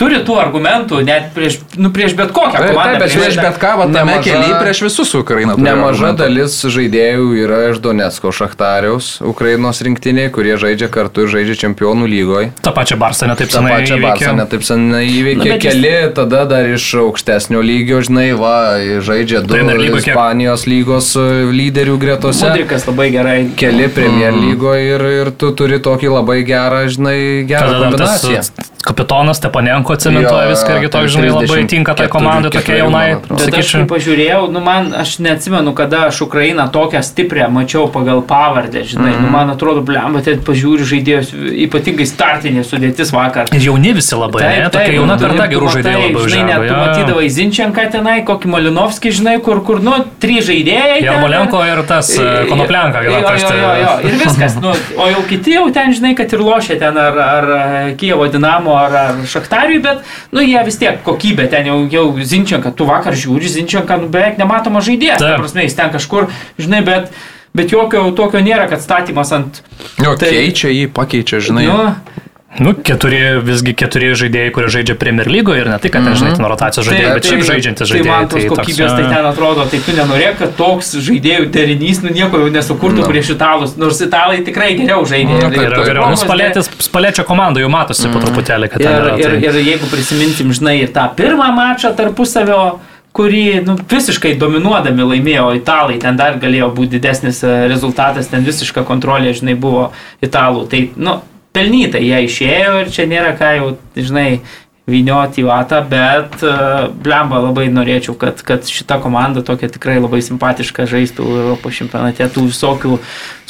turi tų argumentų, net prieš, nu, prieš bet kokią komandą. taip, bet prieš bet ką, va, tame Nemaža- kelyje prieš visus Ukrainą. Nemaža argumentų. dalis žaidėjų yra iš Donetsko Šachtariaus, Ukrainos rinktiniai, kurie žaidžia kartu ir žaidžia čempionų lygoje. Ta pačia Barsa netaip Ta senai pačia Barsa netaip senai įveikė. Nu, bet jis- Keli tada dar iš aukštesnio lygio, žinai, va, žaidžia du Premier lygoj kiek? Ispanijos lygos e, lyderių gretose. Mudrikas labai gerai. Keli Premier lygoje ir, ir tu turi tokį labai gerą, žinai, gerą kombinaciją. kapitonas Stepanenko cementuoja Jo, viską irgi toks, žinai, labai 34 tinka tai komandai, tokia jaunai. Bet aš pažiūrėjau, nu man, aš neatsimenu, kada aš Ukrainą tokią stiprią mačiau pagal pavardę, žinai, mm. nu man atrodo, blem, bet pažiūri žaidėjus, ypatingai startinė sudėtis vakar. Ir jauni visi labai, ne? Tokia jauna nu, karta ir gerų žaidėjų labai Žinai, net tu matydavai Zinčianką tenai, kokį Malinovskį, žinai, kur, kur, nu, trys žaidėjai. ten. Jarmolenko ir tas Konoplenka, Jo, gal jo, tas. jo, jo, ir viskas. Nu, o jau kiti jau ten, žinai, kad ir lošia ten ar, ar e, Kievo Dinamo, ar, ar Šachtariui, bet, nu, jie vis tiek kokybė ten jau, jau Zinčianka, tu vakar žiūri, Zinčianka, nu, beveik nematoma žaidėjas. Ta Taip. prasme, jis ten kažkur, žinai, bet, bet jokio tokio nėra, kad statymas ant... Jo, Tai- keičia jį, pakeičia, žinai. Nu, Nu, keturi, visgi keturi žaidėjai, kurie žaidžia Premier lygoje ir ne tik, kad ten, žinai, ten rotacijos žaidėjai, bet šiaip žaidžiantis Tai žaidėjai. man tos toks, kokybės e, tai ten atrodo, tai tu nenorėk, kad toks žaidėjų derinys, nu nieko jau nesukurtų prieš italus, nors italai tikrai geriau žaidė. Na, taip, Ir- taip. geriau. Nu, spalėtis, spalėčio komanda jau matosi po truputėlį, kad Ir, yra. ir, tai- ir jeigu prisiminsim, žinai, ir tą pirmą mačą tarpusavio, kurį nu, visiškai dominuodami laimėjo italai, ten dar galėjo būti didesnis e, rezultatas, ten visiška kontrolė, žinai, buvo italų. Tai, nu, pelnytai jie išėjo ir čia nėra ką jau, žinai, vynioti į vatą, bet uh, blemba labai norėčiau, kad, kad šita komanda tokia tikrai labai simpatiška žaistų Europos čempionate, tų visokių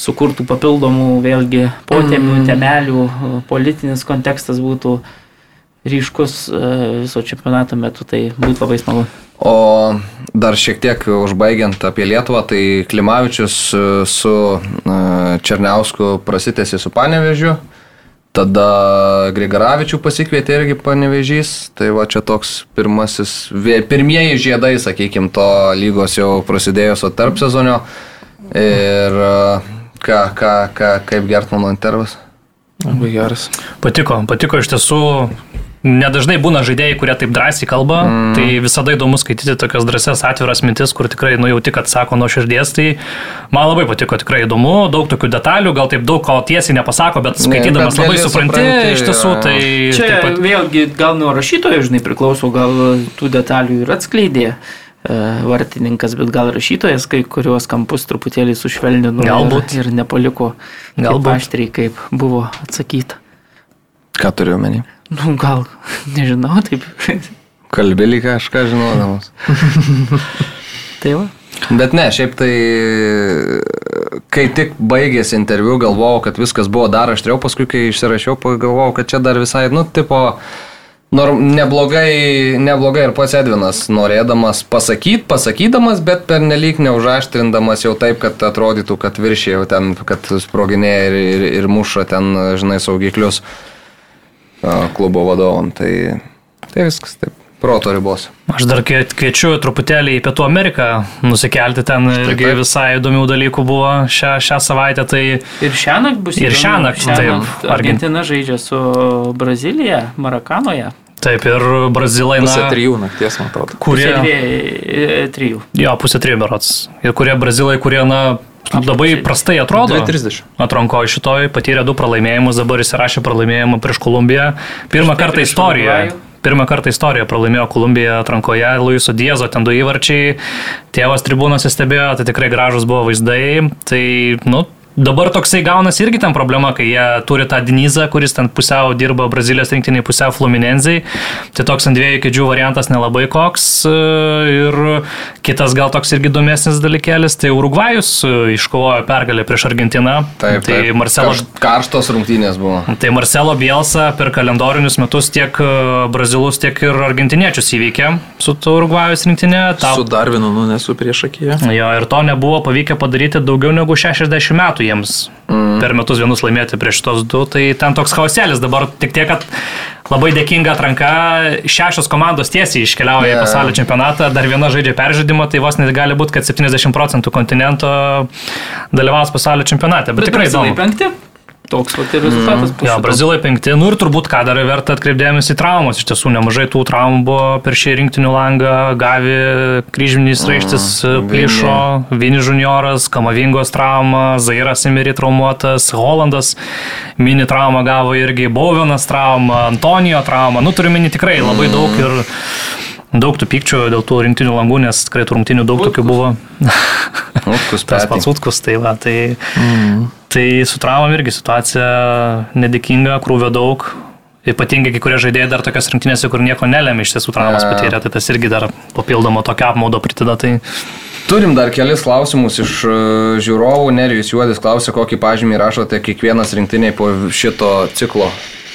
sukurtų papildomų, vėlgi, potėmių, mm. temelių, e, politinis kontekstas būtų ryškus e, viso čempionato metu, tai būtų labai smagu. O dar šiek tiek užbaigiant apie Lietuvą, tai Klimavičius e, su e, Černiausku prasitėsi su Panevežiu, tada Grigaravičių pasikvietė irgi Panevežys, tai va čia toks pirmasis, pirmieji žiedai, sakykime, to lygos jau prasidėjusio tarp sezonio. Ir ką, ką, ką, kaip Gertmano intervas? Labai geras. Patiko, patiko iš tiesų. Nedažnai būna žaidėjai, kurie taip drąsiai kalba, mm. tai visada įdomu skaityti tokias drąsias atviras mintis, kur tikrai nujauti, kad sako nuo širdies, tai man labai patiko, tikrai įdomu, daug tokių detalių, gal taip daug ko tiesiai nepasako, bet skaitydamas bet labai supranti, supranti, iš tiesų, tai Čia taip pat vėlgi gal nuo rašytojo, žinai, priklauso, gal tų detalių ir atskleidė e, vartininkas, bet gal rašytojas kai kuriuos kampus truputėlį sušvelnino Galbūt. ir, ir nepaliko Galbūt. galbūt aštriai, kaip buvo atsakyta. Ką turiu omeny? Nu, gal, nežinau, taip. Kalbėlį kažką žinodamas. tai va. Bet ne, šiaip tai, kai tik baigėsi interviu, galvojau, kad viskas buvo dar aštriau, paskui kai išsirašiau, pagalvojau, kad čia dar visai, nu, tipo, norm, neblogai, neblogai ir pats Edvinas, norėdamas pasakyti, pasakydamas, bet pernelyg neužaštrindamas jau taip, kad atrodytų, kad viršė jau ten, kad sproginėja ir, ir, ir muša ten, žinai, saugiklius a, klubo vadovam. Tai, tai viskas taip, proto ribos. Aš dar kvie- kviečiu truputėlį į Pietų Ameriką nusikelti, ten irgi taip. visai įdomių dalykų buvo šią, šią savaitę, tai Ir šiąnakt bus. Ir įdomu. šiąnakt, taip. Argentina žaidžia su Brazilija, Marakanoje. taip ir brazilai, Pusė na, trijų nakties, man atrodo. kurie... Pusė dviejų, trijų. Jo, pusė trijų berots. Ir kurie brazilai, kurie, na, labai prastai atrodo. 2.30. Atranko šitoj, patyrė du pralaimėjimus, dabar įsirašė pralaimėjimą prieš Kolumbiją. Pirmą Štai kartą prieš istorijoje. Pirmą kartą istorijoje pralaimėjo Kolumbiją atrankoje, Luiso Diezo ten du įvarčiai, tėvas tribūnose stebėjo, tai tikrai gražus buvo vaizdai. Tai, nu, dabar toksai gaunasi irgi ten problema, kai jie turi tą Dinizą, kuris ten pusiau dirba Brazilijos rinktiniai, pusiau Fluminenzai. Tai toks ant dviejų kėdžių variantas nelabai koks. e, Ir kitas gal toks irgi įdomesnis dalykėlis, tai Urugvajus e, iškovojo pergalę prieš Argentiną. Taip, tai taip. Marcelo Karš- Karštos rungtynės buvo. Tai Marcelo Bielsa per kalendorinius metus tiek e, brazilus, tiek ir argentiniečius įveikė su Urugvajus rinktinė. Ta, Su Darvinu, nu, nesu prieš akiją. jo, ir to nebuvo pavykę padaryti daugiau negu 60 metų jiems mm. per metus vienus laimėti prieš tos du. Tai ten toks chaoselis dabar tik tiek, kad labai dėkinga atranka. Šešios komandos tiesiai iškeliauja yeah. į pasaulio čempionatą, dar viena žaidžia peržaidimą, tai vos net gali būti, kad 70 procentų kontinento dalyvaus pasaulio čempionate. Bet, Bet tikrai įdomu. penkti. Toks vat ir rezultatas. po Jo. Brazilai penkti, nu ir turbūt ką dar verta atkreipdėmės į traumas. Iš tiesų nemažai tų traumų buvo per šį rinktinių langą. Gavi kryžminis raištis mm, plyšo, Vini junioras, Kamavingos trauma, Zairas Emiri traumuotas, Holandas mini traumą gavo irgi, Bovinas trauma, Antonijo trauma. Nu turiu mini tikrai labai daug ir daug tų pykčių dėl tų rinktinių langų, nes tikrai tų rungtinių daug tokių buvo. Utkus Tas pats Utkus, tai va, tai, mm. Tai su traumam irgi situacija nedėkinga, krūvio daug. Ypatingai kai kurie žaidėjai dar tokias rinktinėse, kur nieko nelėmė iš tiesų traumas patyrė, tai tas irgi dar papildomo tokio apmaudo prideda. Tai Turim dar kelis klausimus iš e, žiūrovų. Nerijus Juodis klausė, kokį pažymį rašote kiekvienas rinktiniai po šito ciklo.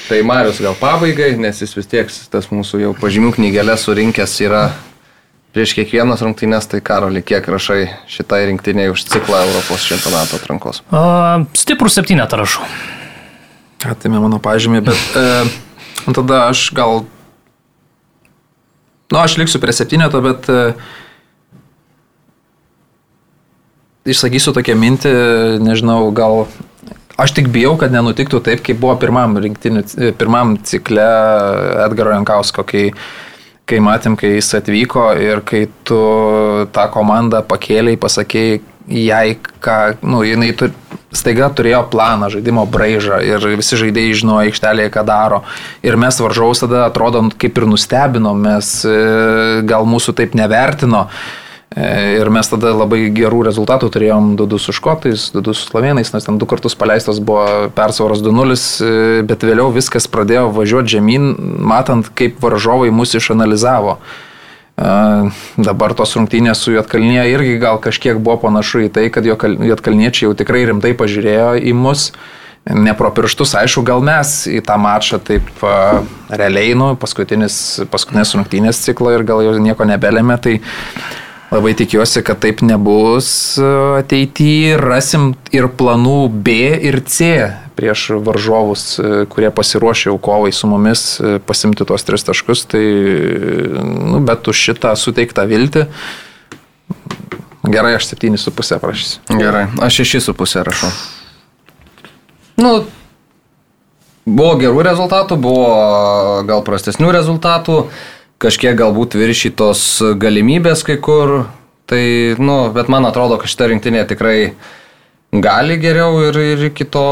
Tai Marius gal pabaigai, nes jis vis tiek tas mūsų jau pažymių knygelės surinkęs yra prieš kiekvienas rungtynės. Tai Karoli, kiek rašai šitai rinktiniai už ciklą Europos čempionato atrankos? uh, stiprų septynetą rašau. Atėmė mano pažymį, bet e, tada aš gal... Nu, aš liksiu prie septyneto, bet e, išsakysiu tokią mintį, nežinau, gal... Aš tik bijau, kad nenutiktų taip, kaip buvo pirmam, rinktinių, e, pirmam cikle Edgaro Jankausko, kai, kai matėm, kai jis atvyko ir kai tu tą komandą pakėliai, pasakėjai jai, ką, nu, jinai tu, staiga turėjo planą, žaidimo braižą ir visi žaidėjai žinojo aikštelėje, ką daro. Ir mes varžovus tada atrodo kaip ir nustebinom, mes e, gal mūsų taip nevertino. E, Ir mes tada labai gerų rezultatų turėjom 2-2 su škotais, 2-2 su slovenais, nes ten du kartus paleistas buvo persvaros 2-0, e, bet vėliau viskas pradėjo važiuoti žemyn, matant, kaip varžovai mus išanalizavo. E, Dabar tos rungtynės su Jotkalnyje irgi gal kažkiek buvo panašu į tai, kad Jotkalniečiai jau tikrai rimtai pažiūrėjo į mus. Ne pro pirštus, aišku, gal mes į tą mačą taip a, realiai, nu, paskutinės rungtynės ciklo ir gal jau nieko nebelėmė, tai labai tikiuosi, kad taip nebus a, ateityje. Rasim ir planų B ir C prieš varžovus, a, kurie pasiruošė jau kovai su mumis a, pasimti tuos tris taškus, tai, nu, bet už šitą suteiktą viltį. Gerai, aš 7,5 prašysiu. Gerai, aš šešis su pusė rašau. Nu, buvo gerų rezultatų, buvo gal prastesnių rezultatų, kažkiek galbūt viršytos galimybės kai kur. Tai, nu, bet man atrodo, kad šitą rinktinę tikrai gali geriau ir, ir iki to,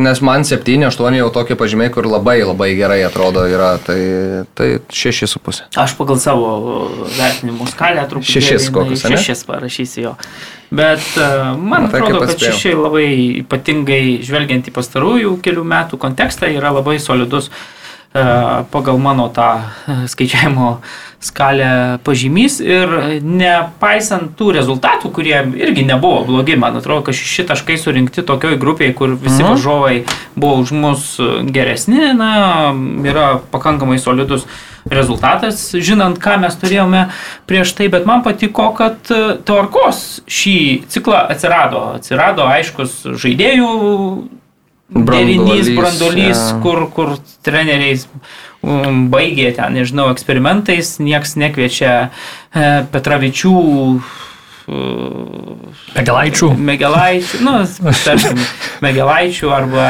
nes man 7-8 jau tokie pažymiai, kur labai labai gerai atrodo yra, tai, tai 6,5. Aš pagal savo vertinimų skalę truputį. Šešis kokius, ane? Šešis parašysiu jo. Bet uh, man Na, tai atrodo, kad atspėjau. šeši labai ypatingai žvelgiant į pastarųjų kelių metų kontekstą yra labai solidus uh, pagal mano tą uh, skaičiavimo skalę pažymys ir nepaisant tų rezultatų, kurie irgi nebuvo blogi, man atrodo, kad šeši taškai surinkti tokioj grupėje, kur visi Mhm. varžovai buvo už mus geresni, na, yra pakankamai solidus rezultatas, žinant, ką mes turėjome prieš tai, bet man patiko, kad e, tvarkos šį ciklą atsirado. Atsirado aiškus žaidėjų derinys, brandolys, jo. kur, kur treneriais um, baigė ten, nežinau, eksperimentais, nieks nekviečia e, Petravičių. e, Megelaičių. Megelaičių, nu, tarkim, Megelaičių arba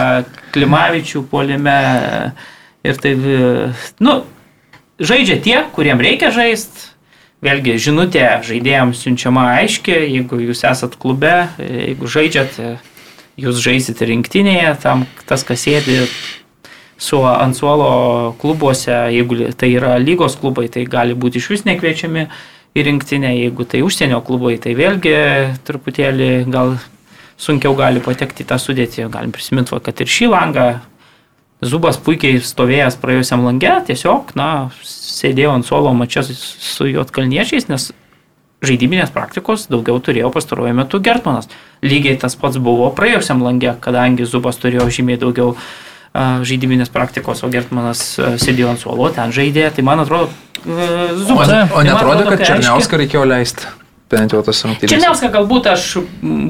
Klimavičių polime. Ir tai, nu, žaidžia tie, kuriem reikia žaisti. Vėlgi, žinutė žaidėjams siunčiama aiški, jeigu jūs esat klube, jeigu žaidžiate, jūs žaisite rinktinėje, tam tas, kas sėdi su ant suolo klubuose, jeigu tai yra lygos klubai, tai gali būti iš vis nekviečiami į rinktinę, jeigu tai užsienio klubai, tai vėlgi truputėlį gal sunkiau gali patekti į tą sudėtį. Galim prisiminti, kad ir šį langą Zubas puikiai stovėjęs praėjusiam langė, tiesiog, na, sėdėjo ant suolo mačia su- su juotkalniečiais, nes žaidybinės praktikos daugiau turėjo pastaruoju metu Gertmanas. Lygiai tas pats buvo praėjusiam langė, kadangi Zubas turėjo žymiai daugiau žaidybinės praktikos, o Gertmanas sėdėjo ant suolo, ten žaidė. Tai man atrodo, O, Zubas. o tai man netrodo, atrodo, kad tai Černiauską reikėjo leisti? bent jau tas rungtynės. Černiauską galbūt aš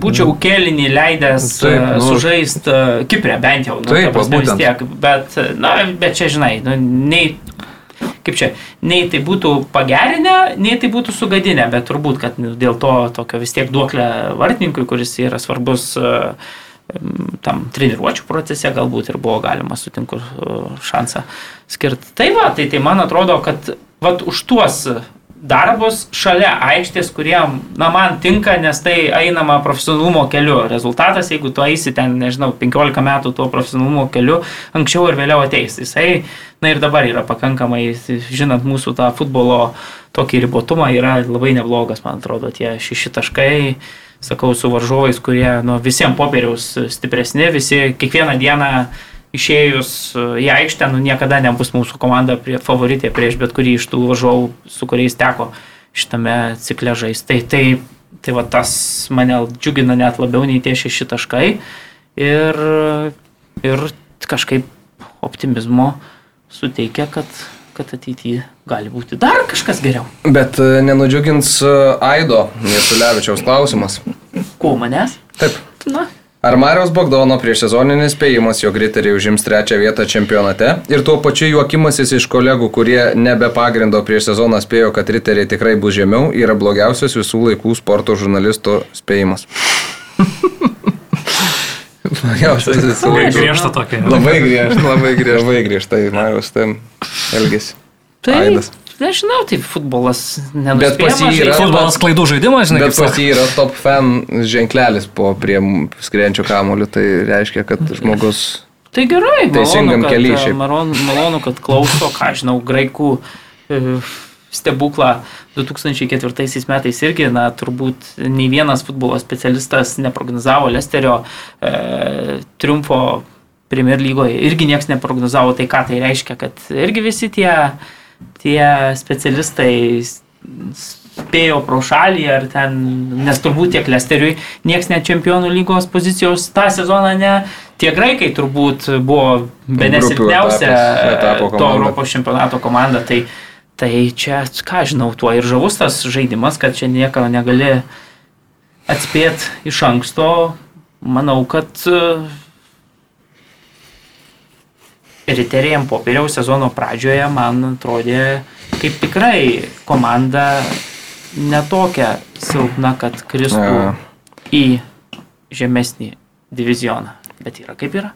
būčiau kelinį leidęs Taip, nu. sužaist Kiprė bent jau. Nu, Taip, būtent. tiek, bet, na, bet čia žinai, nu, nei, kaip čia, nei tai būtų pagerinę, nei tai būtų sugadinę, bet turbūt, kad dėl to tokio vis tiek duoklę vartininkui, kuris yra svarbus uh, tam treniruočio procese galbūt ir buvo galima sutinku uh, šansą skirti. Tai va, tai, tai man atrodo, kad vat, už tuos darbus šalia aikštės, kurie, na, man tinka, nes tai einama profesionalumo keliu. Rezultatas, jeigu tu eisi ten, nežinau, 15 metų tuo profesionalumo keliu, anksčiau ir vėliau ateis. Jisai, na ir dabar yra pakankamai, žinant mūsų tą futbolo tokį ribotumą, yra labai neblogas, man atrodo, tie šeši taškai sakau, su varžovais, kurie nu, visiems popieriaus stipresni, visi kiekvieną dieną išėjus į aikštę, nu, niekada nebus mūsų komanda prie, favoritė prieš bet kurį iš tų varžovų, su kuriais teko šitame cikle žaisti. Tai, tai, tai va, tas mane džiugina net labiau nei tie šeši taškai ir, ir kažkaip optimizmo suteikia, kad, kad ateityje gali būti dar kažkas geriau. Bet e, nenudžiugins e, Aido Nesulevičiaus klausimas. Ko manęs? Taip. Na, Ar Marijos Bogdono prieš sezoninis spėjimas, jog riteriai užims trečią vietą čempionate ir tuo pačiu juokimasis iš kolegų, kurie nebe pagrindo prieš sezoną spėjo, kad riteriai tikrai bus žemiau, yra blogiausias visų laikų sporto žurnalisto spėjimas. blogiausias visų Labai laikų. griežta tokia. Labai griežta, labai griežta, labai griežtai Marijos tam elgesi. tai Aidas. Nežinau, tai futbolas Bet pas jį nenuspėjamas yra-. Futbolas klaidų žaidimas, žinai, Bet pas jį yra top fan ženklelis po prie skrienčio kamoliu, tai reiškia, kad žmogus... Tai gerai, Teisingam kely e, šiaip. malonu, malonu, kad klauso, ką žinau, graikų e, stebuklą 2004 metais irgi, na, turbūt nei vienas futbolo specialistas neprognozavo Lesterio e, triumfo Premier lygoje, irgi niekas neprognozavo, tai ką tai reiškia, kad irgi visi tie, tie specialistai spėjo pro šalį ar ten, nes turbūt tiek Lesteriui niekas net čempionų lygos pozicijos tą sezoną ne, tie graikai turbūt buvo be Grupių nesilpniausia etapas, etapo to. Europos čempionato komanda. Tai, tai čia, ką žinau, tuo ir žavus tas žaidimas, kad čia nieko negali atspėti iš anksto. Manau, kad riteriai ant popieriaus sezono pradžioje man atrodė kaip tikrai komanda netokia silpna, kad kristų Ja. į žemesnį divizioną. Bet yra kaip yra.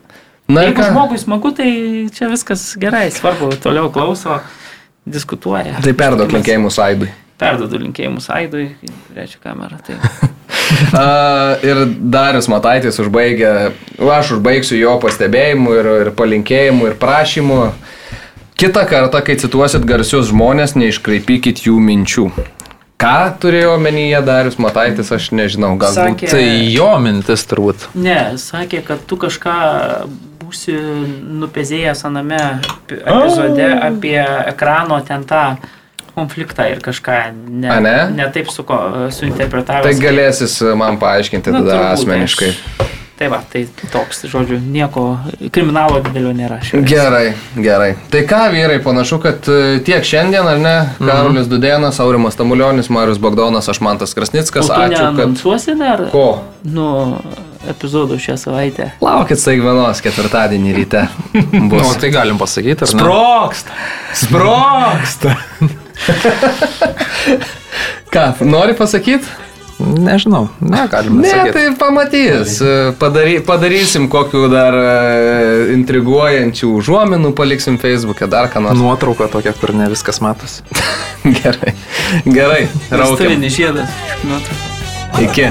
Na Jeigu ką? žmogui smagu, tai čia viskas gerai, svarbu, toliau klauso, diskutuoja. Tai perduok linkėjimus Aidui. Perdodu linkėjimus Aidui, reiškia kamerą. Tai. A, ir Darius Mataitis užbaigė, aš užbaigsiu jo pastebėjimu ir, ir palinkėjimu ir prašymu. Kita kartą, kai cituosit garsius žmonės, neiškraipykit jų minčių. Ką turėjo omenyje Darius Mataitis, aš nežinau, galbūt. Sakė- Tai jo mintis turbūt. Ne, sakė, kad tu kažką būsi nupezėjęs aname epizode apie ekrano ten tą konfliktą ir kažką ne, A, ne? ne taip suko, suinterpretavęs. Tai galėsis man paaiškinti Na, tada turbūt, asmeniškai. aš- Tai va, tai toks, žodžiu, nieko kriminalo didelio nėra. šioje. Gerai, gerai. Tai ką, vyrai, panašu, kad e, tiek šiandien, ar ne? Karolis Dudėnas, Aurimas Tamulionis, Marius Bagdonas, aš Mantas Krasnickas. Ačiū, kad... dar? Ko? Nu, epizodų šią savaitę. Laukit staigmenos ketvirtadienį ryte. Nu, Bus. tai galim pasakyti, ar ne? Sproksta! Sproksta! Ką, nori pasakyti? Nežinau, ne, galim Ne, pasakyti. tai pamatys. Padary, padarysim kokių dar e, intriguojančių užuominų, paliksim Facebook'e dar ką nors. Nuotrauka tokia, kur ne viskas matosi. Gerai. Gerai. Raukiam. Vestuvinis žiedas. Nuotrauka. Iki.